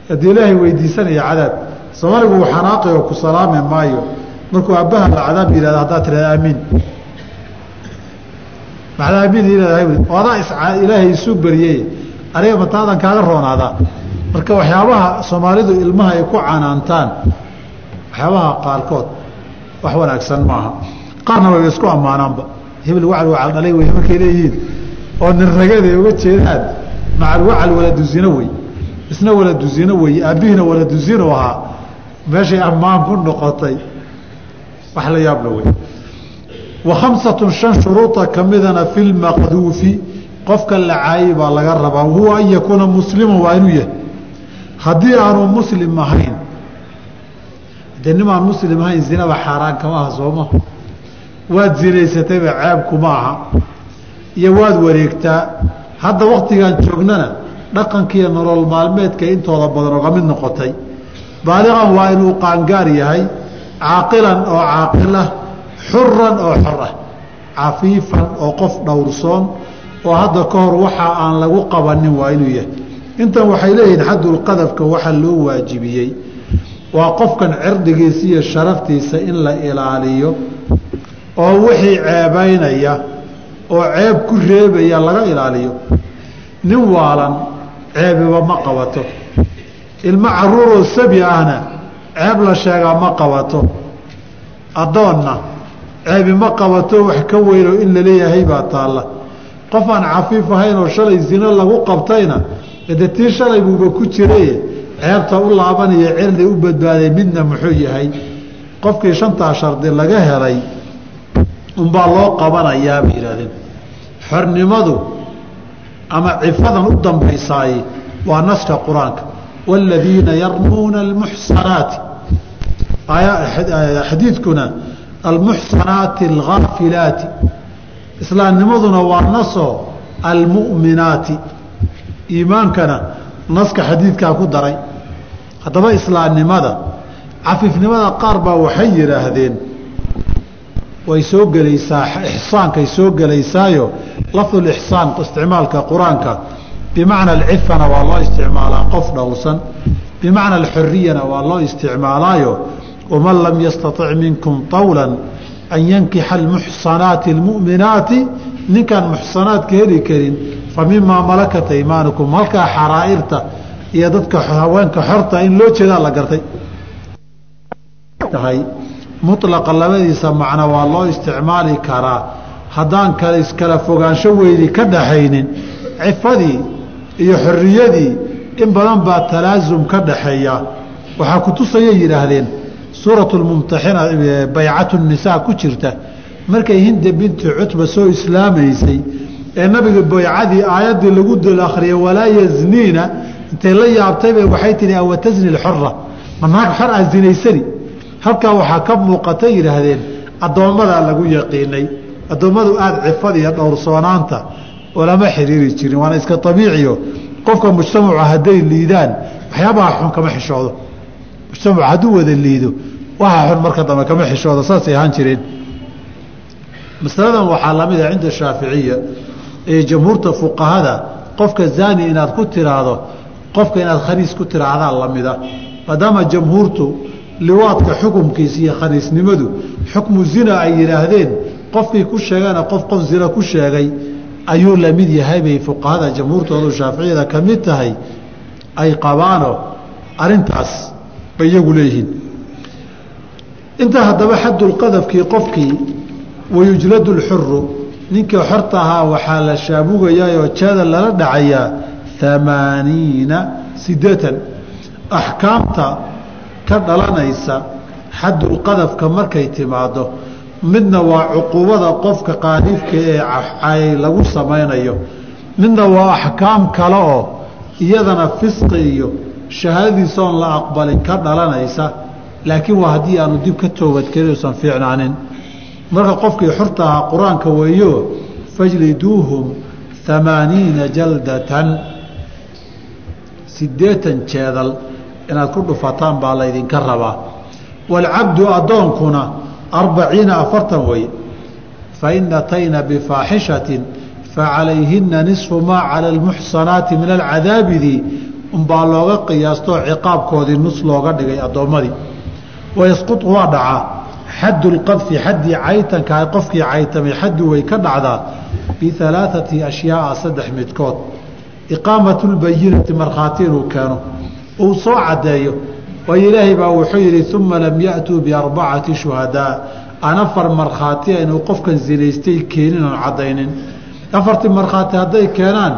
haddii ilaahay weydiisanaya cadaab. Soomaaligu uu xanaaqi oo ku salaami maayo. Markuu aabbaha la cadaab yihahda haddaad tirahda aamiin maxaad aamiin ilaahay oo adaa ilaahay isu bariyey. Aniga mataadan kaaga roonaadaa marka waxyaabaha soomaalidu ilmaha ay ku canaantaan waxyaabaha qaarkood wax wanaagsan maaha. Qaarna way isku ammaanaanba. Hebel wacal wacal dhalay wey markay leeyihiin. Oo nin uga jeedaan macal wacal waladuzino wey isna waladuzino wey aabbihiina waladuzino ahaa. Meeshay ammaan ku noqotay. Wax la yaabla wey wa khamsatun shan shuruuda kamidana fi lmaqduufi qofka la caayay baa laga rabaa. Wahuwa an yakuuna musliman waa inuu yahay. Haddii aanu muslim ahayn de nimaan muslim ahayn zinaba xaaraan kama aha sooma waad zinaysatayba ceebkuma aha. Iyo waad wareegtaa hadda waktigan joognana dhaqankiiyo nolol maalmeedka intooda badan oga mid noqotay. Baaliqan waa inuu qaangaar yahay caaqilan oo caaqilah xuran oo xor cafiifan oo qof dhowrsoon oo hadda ka hor waxa aan lagu qabanin waa inuu yahay. Intan waxay leeyihiin xadulqadafka waxaa loo waajibiyey. Waa qofkan cirdigiisa iyo sharaftiisa in la ilaaliyo oo wixii ceebaynaya oo ceeb ku reebaya laga ilaaliyo nin waalan ceebiba ma qabato. Ilmo caruuroo sabi ahna ceeb la sheegaa ma qabato. Addoonna ceebi ma qabato wax ka weynoo in la leeyahay baa taalla. Qof aan cafiif ahayn oo shalay zino lagu qabtayna de tii shalay buuba ku jiraye ceebta u laabanaya cirdi u badbaaday midna muxuu yahay? Qofkii shantaa shardi laga helay unbaa loo qabanayaa bay yidhahdeen xornimadu ama cifadan u dambaysaay waa naska qur'aanka. Waaladiina yarmuuna almuxsanaati. Xadiidkuna almuxsanaati alghaafilaati islaamnimaduna waa naso almu'minaati. Iimaankana naska xadiidkaa ku daray. Haddaba islaamnimada cafiifnimada qaar baa waxay yidhaahdeen way soo gelaysaa ixsaankay soo gelaysaayo lafdul ixsaan isticmaalka qur'aanka. Bimacna alcifana waa loo isticmaalaa qof dhowrsan. Bimacna alxuriyana waa loo isticmaalaayo. Waman lam yastatic minkum tawla an yankixa almuxsanaati almu'minaati ninkaan muxsanaadka heli karin fa malakat aymaanukum halkaa xaraa'irta iyo dadka haweenka xorta in loo jeedaa la gartay mulaqa labadiisa macno waa loo isticmaali karaa. Haddaan kale iskala fogaansho weydi ka dhaxaynin cifadii iyo xoriyadii in badan baa talaasum ka dhaxeeya. Waxaa kutusayay yidhaahdeen suuratu lmumtaxina baycatu nisaa ku jirta. Markay hinda binti cutba soo islaamaysay ee nabiga baycadii aayaddii lagu dul akhriyay walaa yazniina intay la yaabtayba waxay tihi awatasni lxora ma naag xor aa zinaysani halkaa waxaa ka muuqata yidhaahdeen addoommadaa lagu yaqiinay addoommadu aada cifada iyo dhowrsoonaanta olama xiriiri jirin waana iska abiiciyo qofka mujtamacu hadday liidaan waxyaabaha xun kama xishoodo. Mujtamacu hadduu wada liido waxa xun marka dambe kama xishoodo saasay ahaan jireen. Masaladan waxaa la mid ah cinda shaaficiya ee jamhuurta fuqahada qofka zani inaad ku tiraahdo qofka inaad khaniis ku tiraahdaa lamida maadaama jamhuurtu liwaadka xukumkiisa iyo khaniisnimadu. Xukmu zina ay yidhaahdeen qofkii ku sheegana qof qof zina ku sheegay ayuu la mid yahay bay fuqahada jamhuurtoodu shaaficiyada ka mid tahay ay qabaano arintaas bay iyagu leeyihiin. Intaa haddaba xadulqadafkii qofkii wayujladu lxuru ninkii xorta ahaa waxaa la shaabugayaa oo lala dhacayaa amaaniina sideetan axkaamta ka dhalanaysa xadulqadafka markay timaado midna waa cuquubada qofka qaadiifka ee lagu samaynayo midna waa axkaam kale oo iyadana fisqi iyo shahaadadiisaoon la aqbalin ka dhalanaysa laakiin waa haddii aanu dib ka toobadkelin usan fiicnaanin. Marka qofkii xurta ahaa qur'aanka weeyo fajliduuhum amaaniina jaldatan sideetan jeedal inaad ku dhufataan baa laydinka rabaa. Waalcabdu addoonkuna arbaciina afartan weye fain atayna bifaaxishatin facalayhina nisfu maa cala almuxsanaati min alcadaabidii unbaa looga qiyaastoo ciqaabkoodii nus looga dhigay addoommadii wayasquط waa dhacaa xaddu lqadfi xaddii caytanka qofkii caytamay xaddu way ka dhacdaa bialaaثati ashyaaa saddex midkood. Iqaamatu lbayinati markhaati inuu keeno uu soo caddeeyo. Waayo ilaahay baa wuxuu yidhi uma lam yaأtuu biarbacati shuhadaa aan afar markhaati inuu qofkan zinaystay keenin oon caddaynin. Afartii markhaati hadday keenaan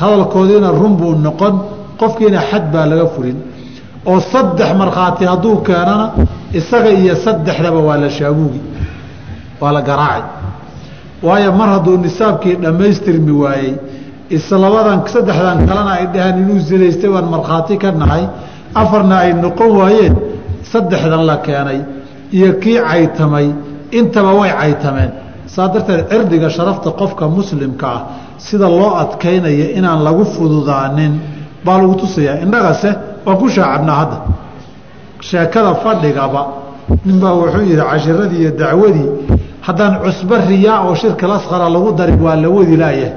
hadalkoodiina run buu noqon qofkiina xad baa laga furin oo saddex markhaati hadduu keenana isaga iyo saddexdaba waa la shaabuugi waa la garaacay. Waayo mar hadduu nisaabkii dhammaystirmi waayey islabadan saddexdan kalena ay dhaheen inuu zinaystay waan markhaati ka nahay. Afarna ay noqon waayeen saddexdan la keenay. Iyo kii caytamay intaba way caytameen. Saa darteed cirdiga sharafta qofka muslimka ah sida loo adkaynaya inaan lagu fududaanin baa lagu tusayaa. Innagase waan ku shaacabnaa hadda. Sheekada fadhigaba ninbaa wuxuu yidhi cashiradii iyo dacwadii haddaan cusbo riyaa oo shirka lasqara lagu darin waa la wadi laayahay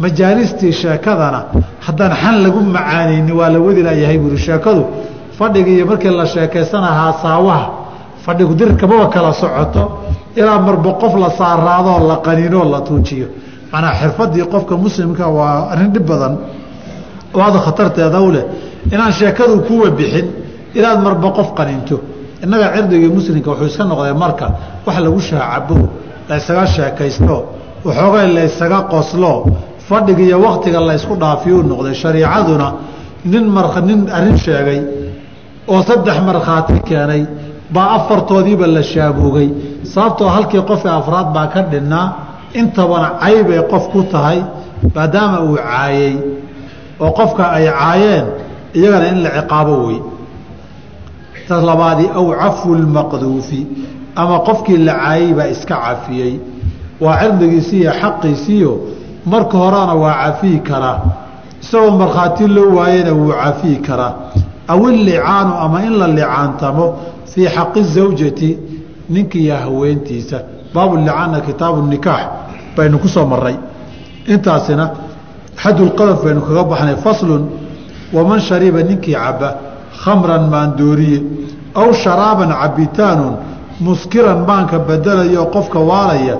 majaalistii sheekadana haddaan xan lagu macaanayni waa la wadi layahay buuri sheekadu fadhiga iyo markii la sheekaysanahaa saawaha fadhigu dirkamaba kala socoto ilaa marba qof la saaraadoo la qaninoo la tuujiyo. Manaa xirfadii qofka muslimka waa arrin dhib badan. Oo ada khatarteeda u inaan sheekadu kuwa bixin inaad marba qof qaninto innaga cirdigii muslimka wuxuu iska noqday marka wax lagu shaacabo la sheekaysto waxoogay la qoslo fadhiga iyo waktiga la ysku dhaafiyuu noqday shariicaduna nin mar nin arrin sheegay oo saddex markhaati keenay baa afartoodiiba la shaaboogay sababtoo halkii qofka afraad baa ka dhinnaa intabana caybay qof ku tahay maadaama uu caayey oo qofka ay caayeen iyagana in la ciqaabo wey ta labaadii aw cafu lmaqduufi ama qofkii la caayey baa iska cafiyey. Waa cirdigiisii iyo xaqiisiiyo marka horena waa cafiyi karaa isagoo markhaati loo waayena wuu cafiyi karaa aw illicaanu ama in la licaantamo fii xaqi zawjati ninkiiyo haweentiisa. Baabu licaanna kitaabu nikaax baynu ku soo maray intaasina xadulqadaf baynu kaga baxnay faslun waman shariba ninkii caba khamran maandooriye aw sharaaban cabitaanun muskiran maanka bedelayo qofka waalaya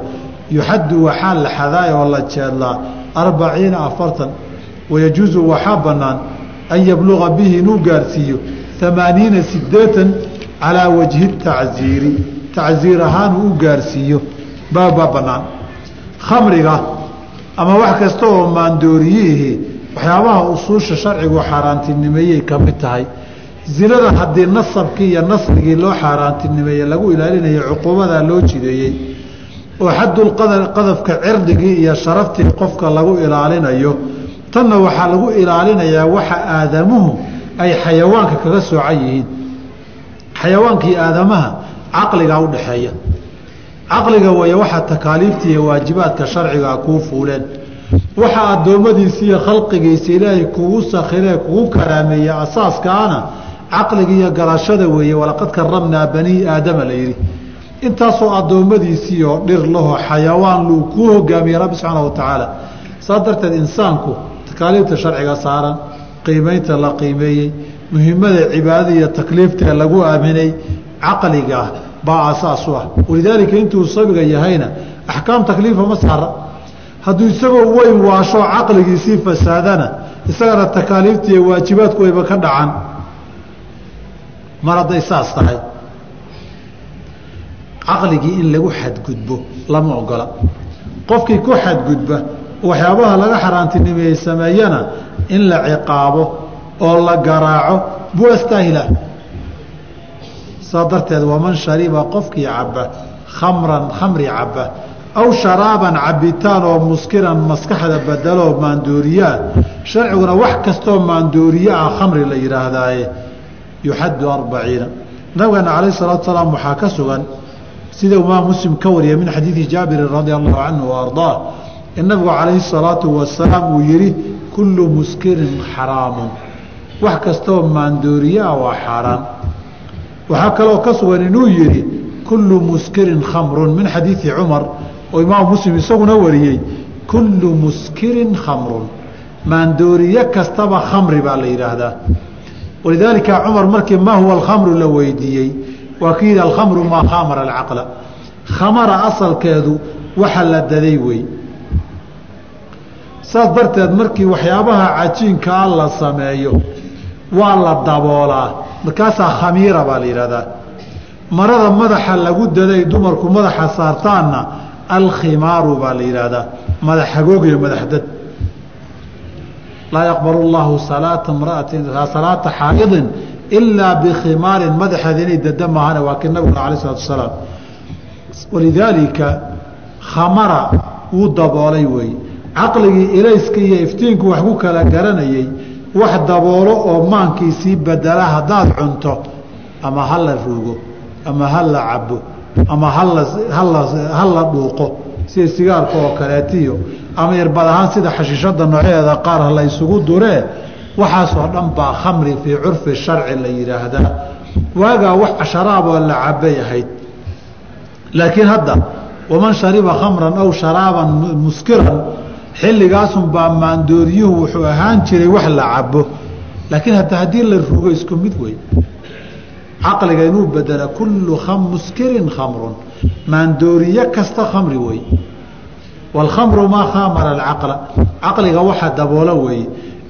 yuxaddu waxaa la xadaaya oo la jeedlaa arbaciina afartan wayajuusu waxaa bannaan an yabluga bihi inuu gaarsiiyo amaaniina sideetan calaa wajhi tacziiri tacziir ahaan u gaarsiiyo baabaa bannaan. Khamriga ama wax kasta oo maandooriyihii waxyaabaha usuusha sharcigu xaaraantinimeeyey ka mid tahay. Zinada haddii nasabkii iyo nasrigii loo xaaraantinimeeye lagu ilaalinayo cuquubadaa loo jideeyey oo xadulqadafka cirdigii iyo sharaftii qofka lagu ilaalinayo tanna waxaa lagu ilaalinayaa waxa aadamuhu ay xayawaanka kaga soocan yihiin. Xayawaankii aadamaha caqligaa u dhaxeeya. Caqliga weeye waxaa takaaliifta iyo waajibaadka sharcigaa kuu fuuleen. Waxa addoommadiisa iyo khalqigiisa ilaahay kugu sakhiree kugu karaameeye asaaskaana caqliga iyo garashada weeye walaqad karamnaa banii aadama la yidhi intaasoo addoommadiisii oo dhir laho xayawaan luu kuu hogaamiyey rabbi subxaana wa tacaala saas darteed insaanku takaaliifta sharciga saaran qiimaynta la qiimeeyey muhimmada cibaadada iyo takliiftae lagu aaminay caqliga baa asaas u ah. Walidaalika intuu sabiga yahayna axkaam takliifa ma saara. Hadduu isagoo weyn waasho caqligiisii fasaadana isagana takaaliifta iyo waajibaadku wayba ka dhacan mar hadday saas tahay caqligii in lagu xadgudbo lama ogola. Qofkii ku xadgudba waxyaabaha laga xaaraantinimeeyey sameeyana in la ciqaabo oo la garaaco buu astaahila saa darteed waman shariba qofkii caba khamran khamri caba aw sharaaban cabitaan oo muskiran maskaxda bedeloo maandooriyaa sharciguna wax kastoo maandooriye ah khamri la yidhaahdaaye yuxaddu arbaciina. Nabigeena calayh salaatu salaam waxaa ka sugan sida imaam muslim ka wariyay min xadiidi jaabirin radia allahu canhu wa ardaa in nabigu calayhi salaatu wasalaam uu yihi kullu muskirin xaraamun. Wax kastoo maandooriye ah waa xaaraan. Waxaa kaloo ka sugan inuu yihi kullu muskirin khamrun. Min xadiidi cumar oo imaam muslim isaguna wariyey kullu muskirin khamrun. Maandooriye kastaba khamri baa la yidhaahdaa. Walidaalika cumar markii maa huwa alkhamru la weydiiyey yidhi alkhamru maa khamara alcaqla khamara asalkeedu waxa la daday wey. Saas darteed markii waxyaabaha cajiinkaa la sameeyo waa la daboolaa. Markaasaa khamiira baa la yidhahdaa marada madaxa lagu daday dumarku madaxa saartaanna alkhimaaru baa la yidhaahdaa. Madax hagoog iyo madaxdad laa yaqbalu llahu salaata mraatin salaata xaaidin ilaa bikhimaarin madaxeeda inay dada maahane waa kii nabiguna alay salatu asalaam walidaalika khamara wuu daboolay weeye caqligii ilayska iyo iftiinku wax ku kala garanayey wax daboolo oo maankiisii bedela haddaad cunto ama ha la ruugo ama ha la cabo ama ha la dhuuqo sida sigaarka oo kaleetiyo ama irbad ahaan sida xashiishada noocyadeeda qaar la isugu duree waxaasoo dhan baa khamri fii curfi sharci la yidhaahdaa. Waagaa wax sharaaboo la cabay ahayd. Laakiin hadda waman shariba khamran aw sharaaban muskiran xilligaasunbaa maandooriyuhu wuxuu ahaan jiray wax la cabo laakiin hata haddii la rugo isku mid wey caqliga inuu bedela kullu muskirin khamrun. Maandooriye kasta khamri wey wاlkhamru maa khamara alcaqla. Caqliga waxa daboola weeye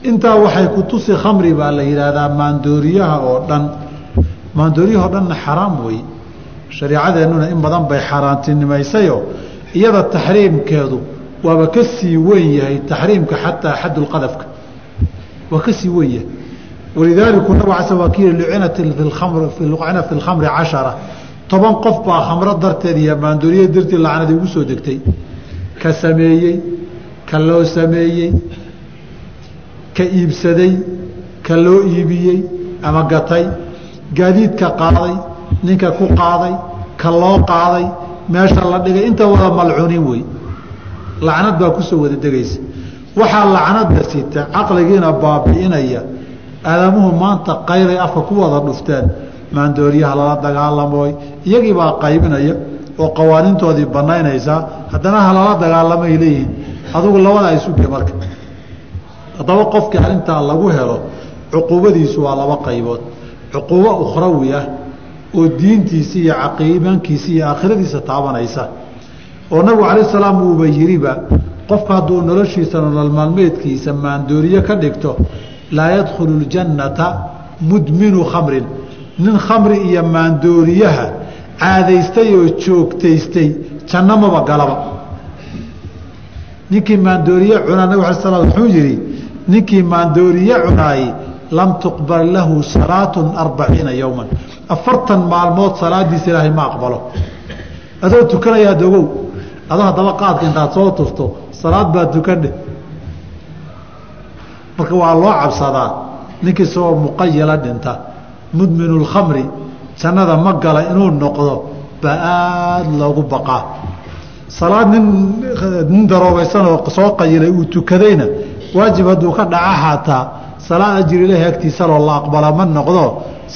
intaa waxay ku tusi khamri baa la yidhaahdaa maandooriyaha oo dhan. Maandooriyaha oo dhanna xaraam wey. Shareecadeennuna in badan bay xaaraantinimaysayo iyada taxriimkeedu waaba ka sii weyn yahay taxriimka xataa xadulqadafka waa ka sii weyn yahay. Walidaaliku nabg ala waa kii lucinat lucina fi lkhamri cashara. Toban qof baa khamro darteed iyo maandooriya dartii lacnadii ugu soo degtay. Ka sameeyey ka loo sameeyey ka iibsaday ka loo iibiyey ama gatay gaadiidka qaaday ninka ku qaaday ka loo qaaday meesha la dhigay inta wada malcunin wey. Lacnad baa ku soo wada degaysa. Waxaa lacnada sita caqligiina baabi'inaya aadamuhu maanta qayray afka ku wada dhufteen maandooriyaha lala dagaalamoy iyagii baa qaybinaya oo qawaaniintoodii banaynaysaa haddana halala dagaalamay leeyihiin adugu labadaa isuge marka haddaba qofkii arrintaa lagu helo cuquubadiisu waa laba qaybood. Cuquubo ukhrawi ah oo diintiisa iyo caqiimaankiisa iyo aakhiradiisa taabanaysa. Oo nabigu calaih salaam uuba yiriba qofka hadduu noloshiisa nolol maalmeedkiisa maandooriye ka dhigto laa yadkhulu ljannata mudminu khamrin. Nin khamri iyo maandooriyaha caadaystay oo joogtaystay janno maba galaba. Ninkii maandooriye cunaa nabig ala slam wuxuu yihi ninkii maandooriye cunaayey lam tuqbal lahu salaatu arbaciina yowman afartan maalmood salaadiisa ilaahay ma aqbalo. Adoo tukanayaa dogow adoo haddaba qaadka intaad soo tufto salaad baa tukane. Marka waa loo cabsadaa ninkii isagoo muqayala dhinta. Mudminu lkhamri jannada ma gala inuu noqdo baa aada loogu baqaa. Salaad nin nin daroobaysan oo soo qayilay uu tukadayna waajib hadduu ka dhaca xaataa salaad ajir ilahi agtiisa loo la aqbala ma noqdo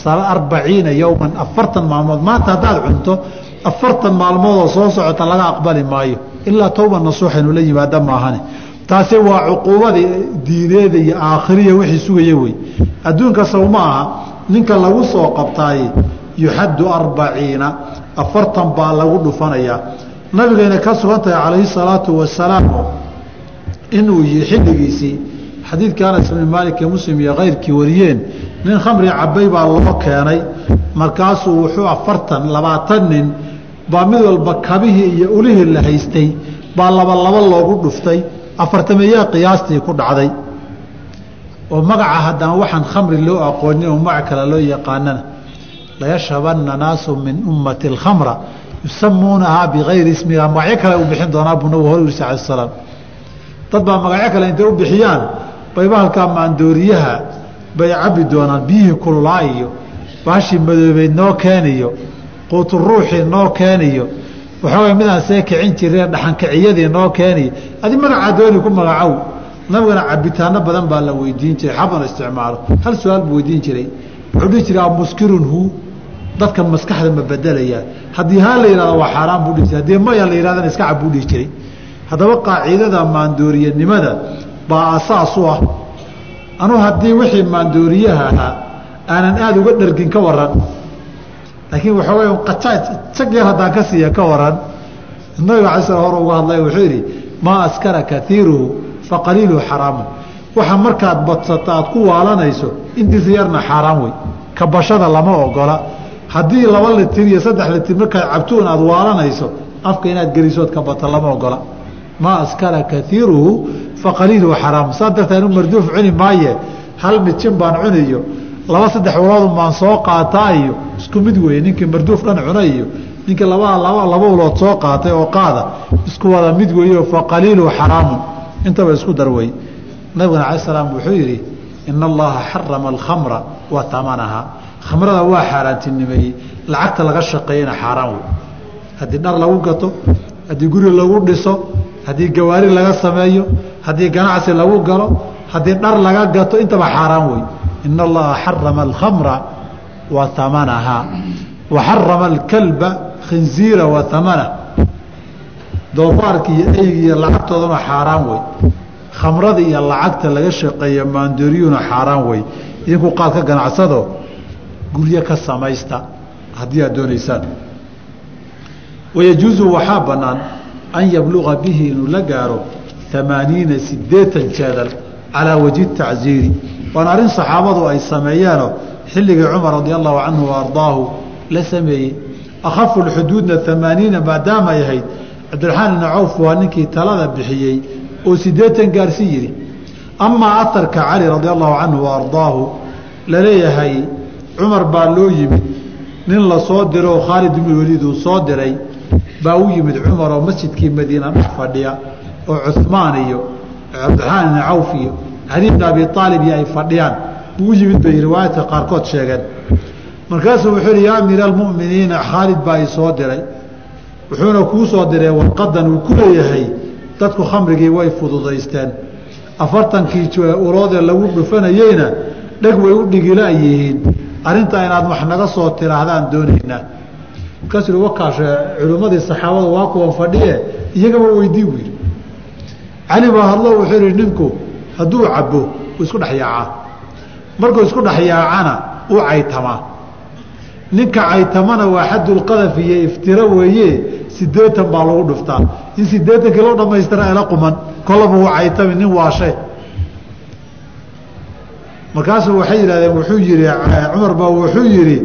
arbaciina yowman afartan maalmood. Maanta haddaad cunto afartan maalmoodoo soo socota laga aqbali maayo. Ilaa towba nasuuxaynu la yimaada maahane taasi waa cuquubadii diineeda iyo aakhiriya wixii sugaya wey. Adduunka sow ma aha ninka lagu soo qabtaay yuxaddu arbaciina afartan baa lagu dhufanayaa. Nabigayna ka sugan tahay calayhi salaatu wasalaam inuu yihi xilligiisii xadiidkii anas ibni maalik muslim iyo kayrkii wariyeen nin khamri cabay baa loo keenay markaasuu wuxuu afartan labaatan nin baa mid walba kabihii iyo ulihii la haystay baa laba laba loogu dhuftay afartameeyaa qiyaastii ku dhacday. Oo magaca haddaan waxaan khamri loo aqoonin oo magac kale loo yaqaanana layashrabanna naasu min ummati alkhamra yusamuunahaa bigayri ismiha magacyo kale u bixin doonaa buu nabigu hor yiri sal slam dad baa magacyo kale intay u bixiyaan. Bayba halkaa maandooriyaha bay cabbi doonaan. Biyihii kululaa iyo baashii madoobeyd noo keeniyo quutu noo keeniyo waxoogay midaan see kicin jireen dhaxankiciyadii noo keeniyo adi magacaa dooni ku magacow. Nabigana cabitaano badan baa la weydiin jiray xabana isticmaalo. Hal su'aal buu weydiin jiray. Wuxuu dhihi jiray muskirun hu. Dadka maskaxda ma bedelayaa haddii haa la yihahdo waa xaaraan buu dhihi jiray. Haddii maya la yidhahdana iska cab buu dhihi jiray haddaba qaacidada maandooriyanimada baa asaas u ah. Anuu haddii wixii maandooriyaha ahaa aanan aada uga dhargin ka waran laakiin waxoogay qajaaj jag yar haddaan ka siiya ka waran nabiga alay slam hore uga hadlay wuxuu yidhi maa askara kaiiruhu faqaliiluhu xaraamu waxa markaad badsato aad ku waalanayso intiisa yarna xaaraan wey. Kabashada lama ogola. Haddii laba litir iyo saddex litir markaad cabtoon aad waalanayso afka inaad gelisood ka bato lama ogola maa askara kaiiruhu faqaliiluhu xaraamu saa darteed anu marduuf cuni maaye. Hal mijin baan cuniyo. Laba saddex uloodun baan soo qaataa iyo isku mid weeye. Ninkii marduuf dhan cuna iyo ninkii labaa laba ulood soo qaatay oo qaada isku wada mid weeyo faqaliiluhu xaraamun intaba isku dar nabigana cala salaam wuxuu yidhi ina allaha xarama alkhamra wa tamanaha. Khamrada waa xaaraantinimeeyey. Lacagta laga shaqeeyana xaaraan wey haddii dhar lagu gato haddii guri lagu dhiso haddii gawaari laga sameeyo haddii ganacsi lagu galo haddii dhar laga gato intaba xaaraan wey ina allaha xarama alkhamra wa amanaha wa xarama alkalba khinziira wa amanah doofaarka iyo eyga iyo lacagtoodana xaaraan wey khamrada iyo lacagta laga shaqeeya maandooriyuna xaaraan wey idinku qaad ka ganacsado guryo ka samaysta haddii aad doonaysaan. Wayajuusu waxaa bannaan an yabluqa bihi inuu la gaaro amaaniina sideetan jeedal calaa wajhi tacziiri waana arrin saxaabadu ay sameeyeenoo xilligii cumar radi allahu canhu wa la sameeyey akhafu lxuduudna amaaniina maadaamay ahayd cabdiraxmaan ibni cawf waa ninkii talada bixiyey oo sideetan gaarsi yidhi amaa aharka cali radi allahu canhu wa ardaahu la leeyahay cumar baa loo yimid nin la soo diro oo khaalid ibnu weliid uu soo diray baa u yimid cumar oo masjidkii madiina dhex fadhiya oo cumaan iyo cabdiraxmaan ibni cawf iyo cali bn abi aalib iyo ay fadhiyaan. Buu u yimid bay riwaayadka qaarkood sheegeen. Markaasuu wuxuu yihi yaa amiira almu'miniina khaalid baa i soo diray. Wuxuuna kuu soo diray warqadan uu ku leeyahay. Dadku khamrigii way fududaysteen. Afartankii uloodee lagu dhufanayeyna dheg way u dhigila yihiin arrintaa inaad wax naga soo tiraahdaan doonaynaa markaasuu yihi wakaashe culimmadii saxaabada waa kuwan fadhiye iyagaba weydii buu yidhi. Cali baa hadlo wuxuu yihi ninku hadduu cabo uu isku dhex yaacaa. Markuu isku dhex yaacana uu caytamaa. Ninka caytamana waa xadulqadaf iyo iftiro weeye sideetan baa lagu dhuftaa. In sideetankii loo dhamaystira ela quman kolaba uu caytami nin waashe. Markaasuu waxay yidhahdeen wuxuu yihi cumar baa wuxuu yidhi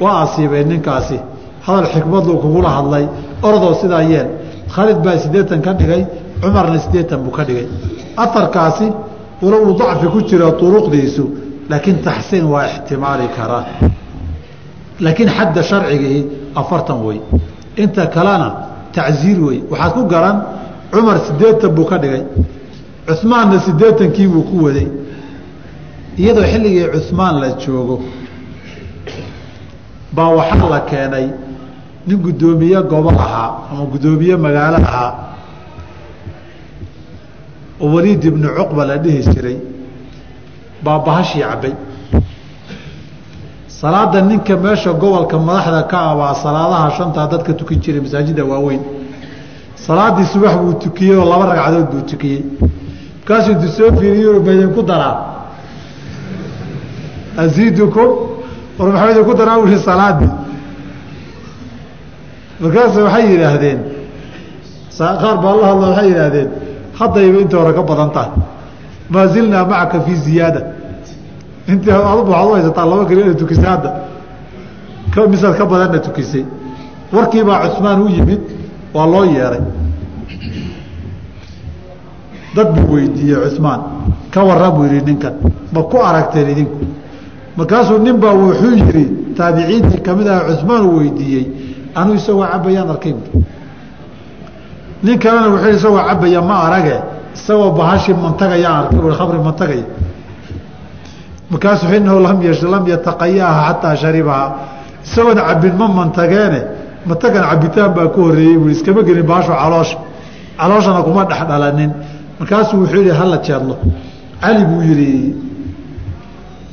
waa asiibay ninkaasi hadal xikmaduu kugula hadlay orodoo sidaa yeel. Khaalid baa sideetan ka dhigay cumarna sideetan buu ka dhigay. Aarkaasi walo uu dacfi ku jiro uruqdiisu laakiin taxsiin waa ixtimaali karaa laakiin xadda sharcigii afartan wey inta kalena tacziir wey waxaad ku garan cumar sideetan buu ka dhigay cumaanna sideetankii buu ku waday. Iyadoo xilligii cumaan la joogo baa waxaa la keenay nin guddoomiye gobol ahaa ama guddoomiye magaalo ahaa oo waliid ibnu cuqba la dhihi jiray baa bahashii cabbay. Salaada ninka meesha gobolka madaxda ka ah baa salaadaha shantaa dadka tukin jiray masaajida waaweyn. Salaadii subax buu tukiyey oo laba ragcadood buu tukiyey. Markaasuu intu soo fiiriyo ma idinku daraa. Aziidukum war maxaa idinku daraa? U salaadii markaasu waxay yidhaahdeen qaar baa la hadla waxay yidhaahdeen haddayba inta hore ka badan tahay maa zilnaa macaka fii ziyaada. Intii aduba waxaad u haysataa laba keli ina tukisay hadda. Misaad ka badanna tukisay. Warkiibaa cusmaan u yimid waa loo yeeray. Dad buu weydiiyey cusmaan ka warran buu yihi ninkan ma ku aragteen idinku? Markaasuu nin baa wuxuu yihi taabiciintii ka mid aha cusmaan uu weydiiyey anuu isagoo cabayaan arkay buui nin kalena wuxuu isagoo cabaya ma arage isagoo bahashi mantagayaan arkay bui khamri mantagaya markaasuu inahu lam lam yataqayaaha xataa sharibaha. Isagoona cabin ma mantageene mantagan cabitaan baa ka horeeyey bui iskama gelin bahashu caloosha calooshana kuma dhex dhalanin. Markaasuu wuxuu yihi hala jeedlo cali buu yihi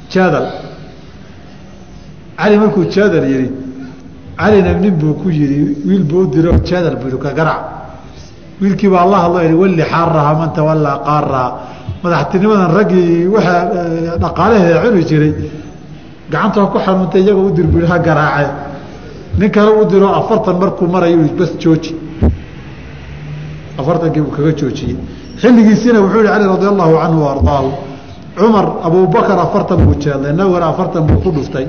jeedal cali markuu jeedal yihi calina nin buu ku yihi wiil buu u diro jeedal buu yihi ka garac. Wiilkii baa la hadlo yihi walli xaaraha man tawallaa qaaraha madaxtinimadan raggii waxaa dhaqaalaheeda cuni jiray gacantoo ku xanuuntay iyagoo u dir bui ha garaace nin kale u diro afartan markuu marayo bas jooji. Afartankii buu kaga joojiyey. Xilligiisiina wuxuu yihi cali radi allahu canhu wa ardaahu. Cumar abubakar afartan buu jeedlay nabigana afartan buu ku dhuftay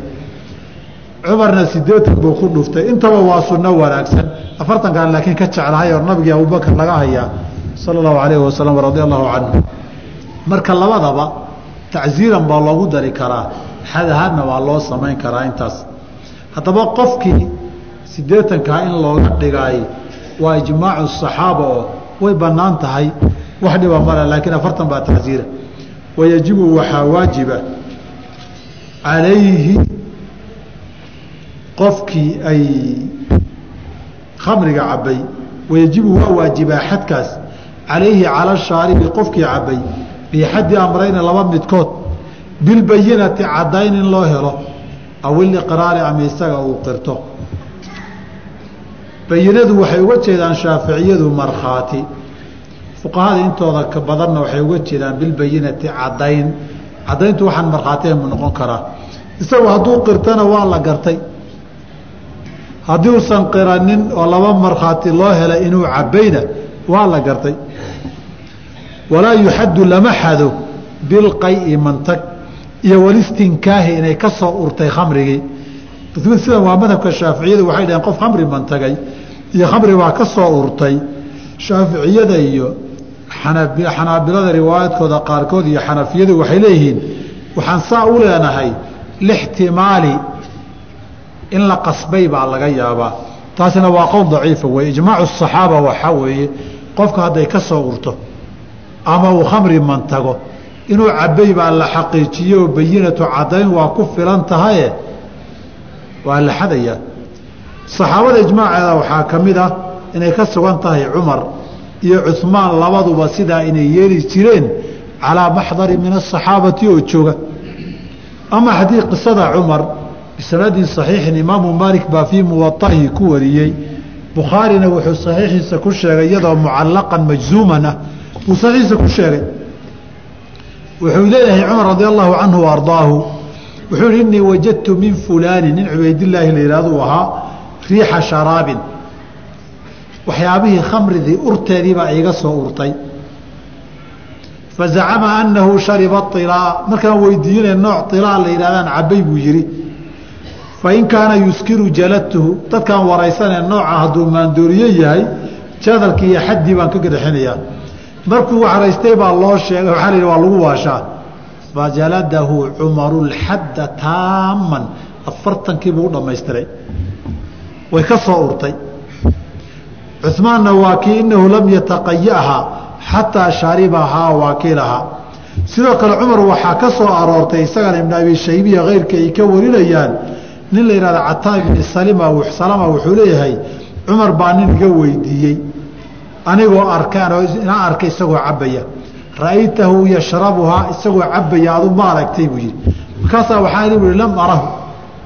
cumarna sideetan buu ku dhuftay. Intaba waa sunno wanaagsan. Afartankan laakiin ka jeclahay oo nabigii abubakar laga hayaa sala allahu alayhi wasalam radia allahu canhu marka labadaba tacziiran baa loogu dari karaa. Xad waa loo samayn karaa intaas. Haddaba qofkii sideetankaa in looga dhigaay waa ijmaacu saxaaba oo way bannaan tahay. Wax dhiba male laakiin afartan baa tacziira. Wayajibu waxaa waajiba calayhi qofkii ay khamriga cabbay wayajibu waa waajibaa xadkaas. Calayhi cala shaaribi qofkii cabbay bixaddi amrayni laba midkood bilbayinati caddayn in loo helo aw iliqraari ama isaga uu qirto. Bayinadu waxay uga jeedaan shaaficiyadu markhaati. Fuqahada intooda badanna waxay uga jeedaan bilbayinati caddayn. Caddayntu waxaan markhaati mu noqon karaa. Isagu hadduu qirtana waa la gartay haddii uusan qiranin oo laba markhaati loo helay inuu cabbayna waa la gartay. Walaa yuxaddu lama xado bilqayi mantag. Iyo walistinkaahi inay ka soo urtay khamrigii. Sida waa madhabka shaaficiyadu waxay dhaheen qof khamri mantagay iyo khamri baa ka soo urtay. Shaaficiyada iyo xanaabilada riwaayaadkooda qaarkood iyo xanafiyadu waxay leeyihiin waxaan saa u leenahay lixtimaali in la qasbay baa laga yaabaa. Taasina waa qowl daciifa wey ijmaacu asaxaaba waxaa weeye qofka hadday ka soo urto ama uu khamri mantago inuu cabbay baa la xaqiijiye oo bayinatu caddayn waa ku filan tahaye waa la xadayaa saxaabada ijmaaceeda waxaa ka mid ah inay ka sugan tahay cumar iyo cuhmaan labaduba sidaa inay yeeli jireen calaa maxdari min asaxaabati oo jooga. Ama haddii qisada cumar bisanadin saxiixin imaamu maalik baa fii muwaahi ku wariyey. Bukhaarina wuxuu saxiixiisa ku sheegay iyadoo mucallaqan majzuuman ah buu saxiixiisa ku sheegay wuxuu leeyahay cumar radi allahu canhu wa ardaahu wuxuu yihi innii wajadtu min fulaani nin cubaydillaahi la yidhahduu ahaa riixa sharaabin. Waxyaabihii khamridii urteedii baa soo urtay. Fazacama annahu shariba ilaa markaan weydiinay nooc ilaa la yidhahdaan cabbay buu yidhi fain kaana yuskiru jaladtuhu dadkaan waraysanee nooca hadduu maandooriye yahay jadalkii iyo xaddii baan ka gadhaxinayaa markuu waxraystay baa loo sheegay waxaa la yidhi waa lagu waashaa fajaladahu cumaru lxadda taamman afartankii buu u dhammaystiray way ka soo urtay cumaanna waa kii inahu lam yataqayahaa xataa sharibahaa waakilahaa sidoo kale cumar waxaa ka soo aroortay isagana ibn abi shaybiya keyrka ay ka warinayaan nin la yihahda cataa ibni salama wuxuu leeyahay cumar baa nin iga weydiiyey. Anigoo arkaan inaa arkay isagoo cabbaya. Ra'aytahu yashrabuhaa isagoo cabbaya adu ma aragtay buu yihi markaasaa waxaa i lam arahu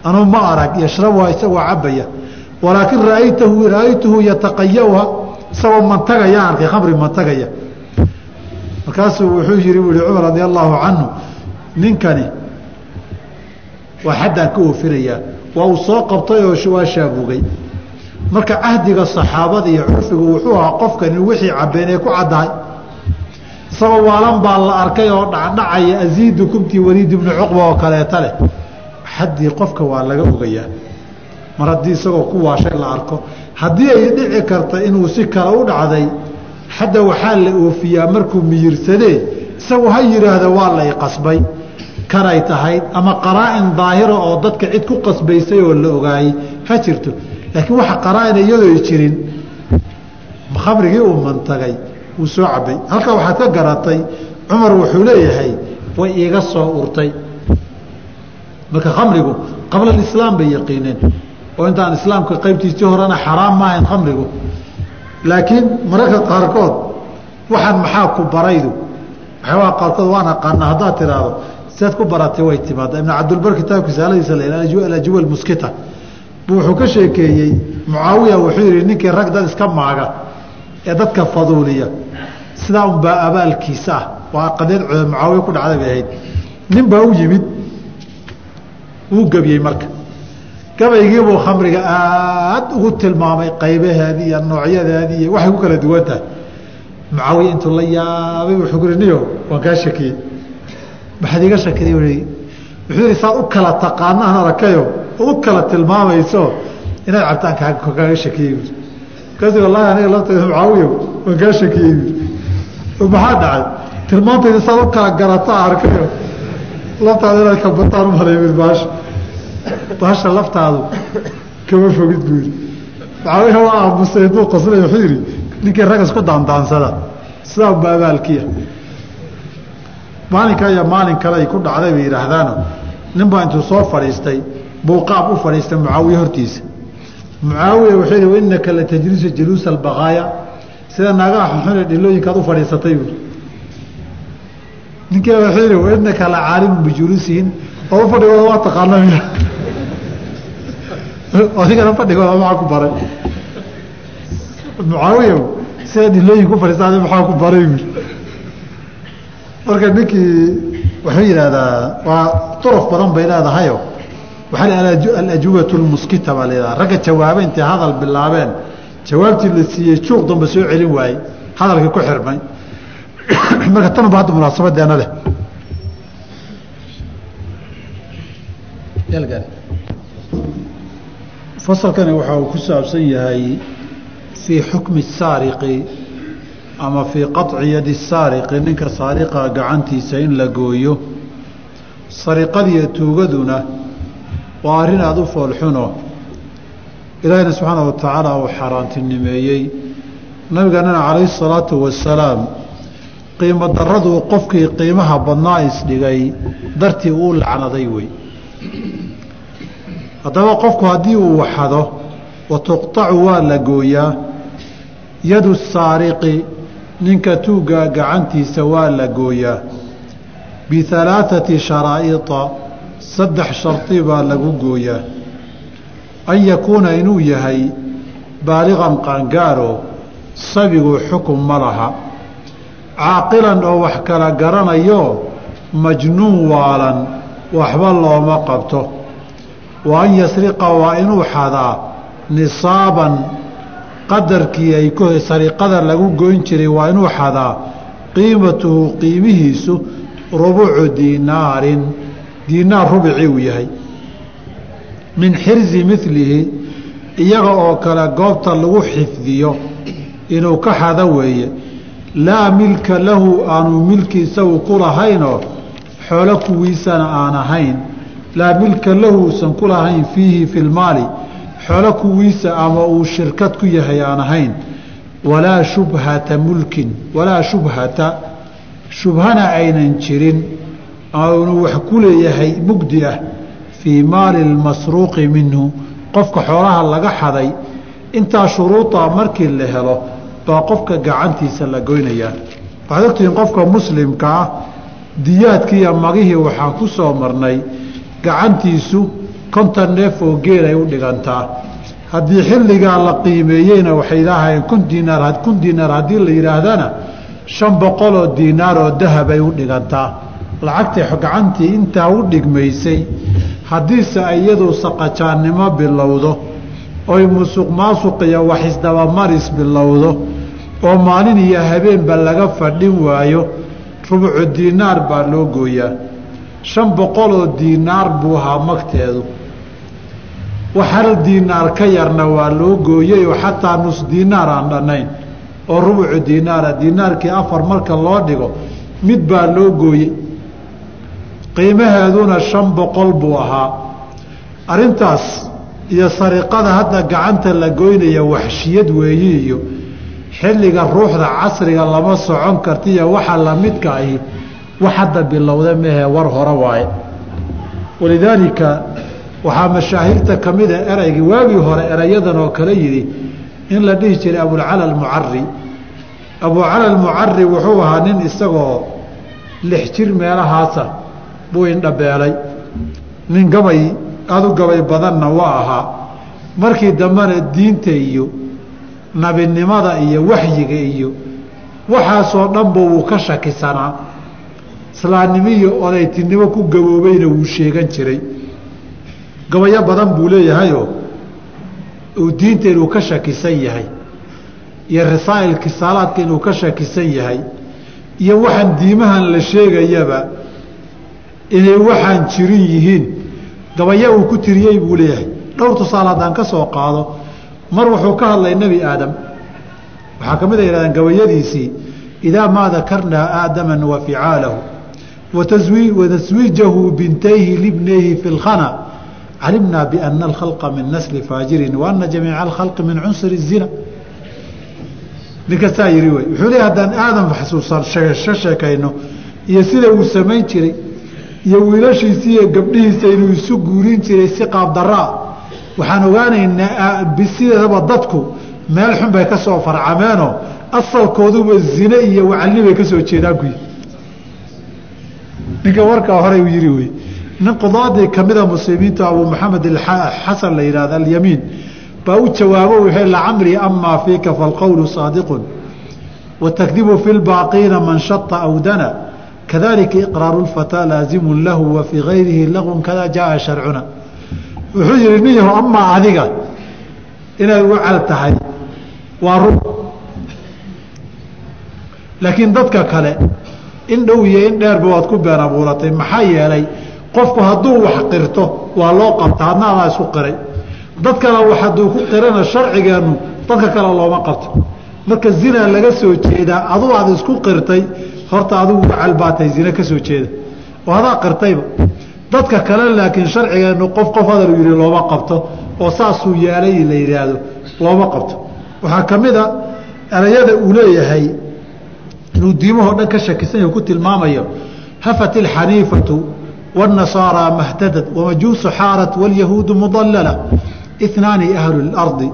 anuu ma arag yashrabuhaa isagoo cabbaya. Walaakin raaytahu ra'aytuhu yataqayauha isagoo mantagaya arkay khamri mantagaya. Markaasuu wuxuu yihi bu ihi cumar radi allahu canhu ninkani waa xaddaan ka oofinayaa waa uu soo qabtay oo waa shaabugay. Marka cahdiga saxaabada iyo curfigu wuxuu ahaa qofkani wixii cabbeen ee ku caddahay. Isagoo waalan baa la arkay oo dhacdhacaya aziidu kumtii waliid ibnu cuqba oo kaleeta leh. Xaddii qofka waa laga ogayaa mar haddii isagoo ku waashay la arko haddii ay dhici karta inuu si kale u dhacday xadda waxaa la oofiyaa markuu miyirsadee isagu ha yidhaahda waa lay qasbay kanay tahayd ama qaraa-in daahira oo dadka cid ku qasbaysay oo la ogaayey ha jirto. Laakiin waxa qaraa-ina iyadoo jirin khamrigii uu mantagay wuu soo cabbay halkaa waxaad ka garatay cumar wuxuu leeyahay way iiga soo urtay. Marka khamrigu qabla alislaam bay yaqiineen. Oo intaan islaamka qaybtiisii horena xaraam ma ahayn khamrigu laakiin mararka qaarkood waxaan maxaa ku baraydu? Waxyaabaa qaarkood waan aqaana haddaad tiraahdo siaad ku baratay way timaada ibn cabdilbar la alajwal muskita. Wuxuu ka sheekeeyey mucaawiya wuxuu yihi ninkii rag dad iska maaga ee dadka faduuliya sidaa unbaa abaalkiisa ah. Waa qadeed mucaawiya ku dhacday bay ahayd. Nin baa u yimid wuu gebiyey marka. Gabaygiibuu khamriga aad ugu tilmaamay qaybaheedii iyo noocyadeedii iyo waxay ku kala duwan tahay mucaawiya intuu la yaabay wuxuu kuri niyo waan kaa shakiyey maxaad iga shakiday wuxuu yihi saad u kala taqaana aan arakayo oo u kala tilmaamayso inaad cabtaan kaaga shakiyey markaasu wallahi aniga lafteeda mucaawiya waan kaa shakiyey maxaa dhacay? Tilmaantayda saad u kala garata arkayo laftaada inaad kabataan u maleymid baasha. Baasha laftaadu kama fogid buu yidhi. Mucaawiya waa aamusay intuu qoslay wuxuu yidhi ninkii rag isku daandaansada sidaa unba abaalkiya maalinka iyo maalin kale ay ku dhacday bay yidhaahdaano nin baa intuu soo fadhiistay buu qaab u fadhiistay mucaawiye hortiisa. Mucaawiya wuxuu yidhi innaka la tajlisu juluusa albaqaaya. Sida naagaha xunxune dhilooyinkaad u fadhiisatay buui ninkii wuxuu yidhi innaka la caalimun bijuluusihin oo u fadhigooda waa taqaana miya adigana fadhigooda maxaa ku baray? Mucaawiya sida dhilooyin ku fadhiisaada maxaa ku baray wiil marka ninkii wuxuu yidhahdaa waa duruf badan bay leedahayo waxaa alajuwatu lmuskita baa layidhaha ragga jawaaba intay hadal bilaabeen. Jawaabtii la siiyey juuq damba soo celin waayey. Hadalkii ku xirmay. Marka tanba hadda munaasabadeena leh. Fasalkani waxa uu ku saabsan yahay fii xukmi saariqi ama fii qaطci yadi saariqi ninka saariqa gacantiisa in la gooyo. Sariqadiiyo tuugaduna waa arrin aada u foolxuno ilaahina subxaana wa tacaala uu xaaraantinimeeyey. Nabigeenana calayhi salaatu wasalaam qiimo daraduu qofkii qiimaha badnaa isdhigay dartii uu lacnaday wey. Haddaba qofku haddii uu waxado wa tuqطacu waa la gooyaa yadu saariqi ninka tuuggaa gacantiisa waa la gooyaa. Bihalaaثati sharaa'ida saddex shardi baa lagu gooyaa. An yakuuna inuu yahay baaliqan qaangaaro sabigu xukun ma laha. Caaqilan oo wax kala garanayo majnuun waalan waxba looma qabto. Wa an yasriqa waa inuu xadaa nisaaban qadarkii ay sariqada lagu goyn jiray waa inuu xadaa qiimatuhu qiimihiisu rubucu diinaarin diinaar rubicii uu yahay. Min xirsi milihi iyaga oo kale goobta lagu xifdiyo inuu ka xado weeye. Laa milka lahu aanu milki isagu ku lahaynoo xoolo kuwiisana aan ahayn. Laa milka lahu usan ku lahayn fiihi fi lmaali xoolo kuwiisa ama uu shirkad ku yahay aan ahayn walaa shubhata mulkin walaa shubhata shubhana aynan jirin aanu wax ku leeyahay mugdi ah fii maali lmasruuqi minhu qofka xoolaha laga xaday intaa shuruudaa markii la helo baa qofka gacantiisa la goynayaa waxaad ogtihiin qofka muslimka ah diyaadkiiyo magihii waxaan ku soo marnay gacantiisu konton neef oo geelay u dhigantaa haddii xilligaa la qiimeeyeyna waxay laahayeen kun diinaar kun diinaar haddii la yidhaahdana shan boqoloo diinaar oo dahabay u dhigantaa lacagtii gacantii intaa u dhigmaysay haddiise iyadu saqajaannimo bilowdo oy musuq maasuq iyo wax isdabamaris bilowdo oo maalin iyo habeenba laga fadhin waayo rubucu diinaar baa loo gooyaa. Shan boqoloo diinaar buu ahaa magteedu wax hal diinaar ka yarna waa loo gooyey oo xataa nus diinaar aan dhannayn oo rubucu diinaara diinaarkii afar marka loo dhigo mid baa loo gooyey. Qiimaheeduna shan boqol buu ahaa. Arrintaas iyo sariqada hadda gacanta la goynaya waxshiyad weeyi iyo xilliga ruuxda casriga lama socon kartiiyo waxa lamidka ahi wax hadda bilowda mehe war hore waaye. Walidaalika waxaa mashaahirta ka mida eraygii waagii hore erayadan oo kale yidhi in la dhihi jiray abulcala almucari abucala almucari wuxuu ahaa nin isagoo lix jir meelahaasa buu indhabeelay nin gabay aada u gabay badanna waa ahaa. Markii dambena diinta iyo nabinimada iyo waxyiga iyo waxaasoo dhanba wuu ka shakisanaa. Islaamnimo iyo odaytinimo ku gaboobayna wuu sheegan jiray gabayo badan buu leeyahayoo uu diinta inuu ka shakisan yahay iyo rasaa'il kisaalaadka inuu ka shakisan yahay iyo waxaan diimahan la sheegayaba inay waxaan jirin yihiin. Gabaya uu ku tiriyey buu leeyahay. Dhowr tusaale haddaan ka soo qaado mar wuxuu ka hadlay nebi aadam. Waxaa ka mid a yihahdeen gabayadiisii idaa maa dakarnaa aadama wa ficaalahu wataswiijahu bintayhi libnayhi fi lkhana calimnaa biana alkhalqa min nasli faajirin wa ana jamiica alkhalqi min cunsuri الzina ninkasaa yihi wey wuxuu leeya haddaan aadam xasuusan ka sheekayno iyo sida uu samayn jiray iyo wiilashiisa iyo gabdhihiisa inuu isu guurin jiray si qaabdaraa waxaan ogaanaynaa sideedaba dadku meel xun bay ka farcameenoo asalkooduba zine iyo wacalli bay ka jeedaan ku ninka warkaa hore uu yihi wey nin qudaadii kamida muslimiinta abuu maxamed xasan la yihahdo alyamiin baa u jawaabo wuxuu lacamrii amaa fiika falqowlu saadiqun watakdibu fi lbaaqiina man shata awdana kadalika iqraaru lfataa laazimun lahu wa gayrihi laqun kada jaaa sharcuna. Wuxuu yihi nin amaa adiga inaad ugu cal tahay waa run. Laakiin dadka kale in iyo in waad ku been abuuratay maxaa yeelay qofku hadduu wax qirto waa loo qabta hadna adaa isku qiray. Dad kale hadduu ku qirana sharcigeennu dadka kale looma qabto. Marka zina laga soo jeedaa aduu aad isku qirtay horta adigu wacal baa ka soo jeeda. Oo hadaa qirtayba. Dadka kale laakiin sharcigeennu qof qof hadal yihi looma qabto oo saasuu yeelay la yidhaahdo looma qabto. Waxaa ka mid a erayada uu leeyahay inuu diimahoo dhan ka shakisan ku tilmaamayo hafat ilxaniifatu wاnasaaraa mahtadad wamajuusu xaarat wاlyahuudu mudalala inaani ahlu اlardi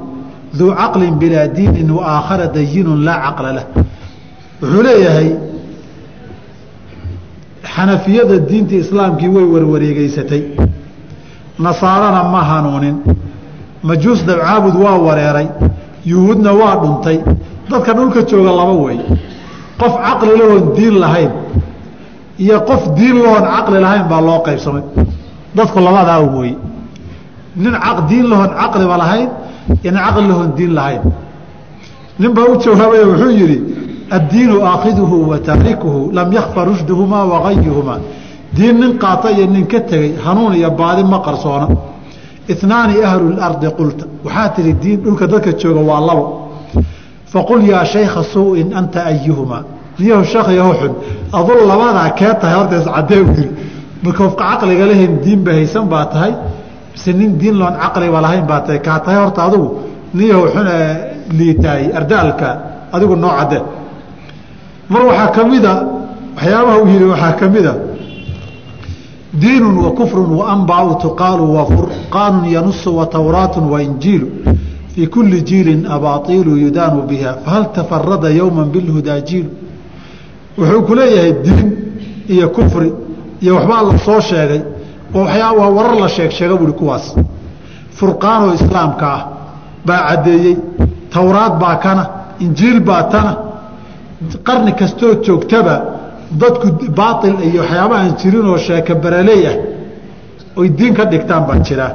duu caqli bilaa diinin waaakhara dayinu laa caqla lah wuxuu leeyahay xanafiyada diinta islaamkii way warwareegeysatay nasaarana ma hanuunin majuus dabcaabud waa wareeray yuhuudna waa dhuntay dadka dhulka jooga laba wey qof caqli lahoon diin lahayn iyo qof diin lahoon caqli lahayn baa loo qaybsamay. Dadku labadaa wey nin diin lahoon caqliba lahayn iyo nin caqli lahoon diin lahayn. Nin baa u jawaabay wuxuu yidhi addiinu aakhiduhu wa taarikuhu lam yakfa rushduhumaa wagayuhumaa diin nin qaata iyo nin ka tegey hanuun iyo baadi ma qarsoona. Inaani ahlu lardi qulta. Waxaa tihi diin dhulka dadka jooga waa labo faqul yaa shaykha suuin anta ayuhumaa niyahu sheekh yaho xun aduu labadaa kee tahay horta iscadee u yiri marka qofka caqliga lahayn diinba haysan baa tahay. Mise nin diin loon caqliba lahayn baa tahay. Kaa tahay horta adigu niyahu xun ee liitaay ardaalka adigu noo mar waxaa ka mida waxyaabaha uu yihi waxaa ka mida. Diinu wa kufru waanbau tuqaalu wa furqaanu yanusu wa tawraatu wainjiilu fii kuli jiilin abaaiilu yudaanu biha. Fahal tafarada yowma bilhudaa jiilu wuxuu ku leeyahay diin iyo kufri iyo waxbaa la soo sheegay oo waxyaa waa warar la sheeg sheega buui kuwaas. Furqaanoo islaamka ah baa caddeeyey towraad baa kana injiil baa tana. Qarni kastoo joogtaba dadku baail iyo waxyaaba aan jirin oo sheeke baraley ah oy diin ka dhigtaan baa jiraa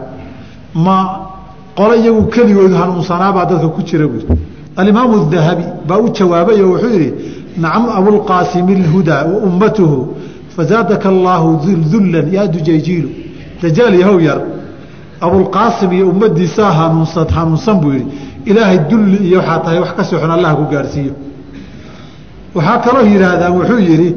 ma qole iyagu keligoodu hanuunsanaabaa dadka ku jira buui alimaamu dahabi baa u jawaabay oo wuxuu yidhi nacam abulqaasimi اlhudaa wa ummatuhu fazaadaka allaahu dullan yaa dujayjiilu dajaal yahow yar abulqaasim iyo ummadiisaa hanuunsan hanuunsan buu yidhi ilaahay dulli iyo waxaa tahay wax ka sii xun allah ku gaarhsiiyo waxaa kaloo yidhaahdaan wuxuu yidhi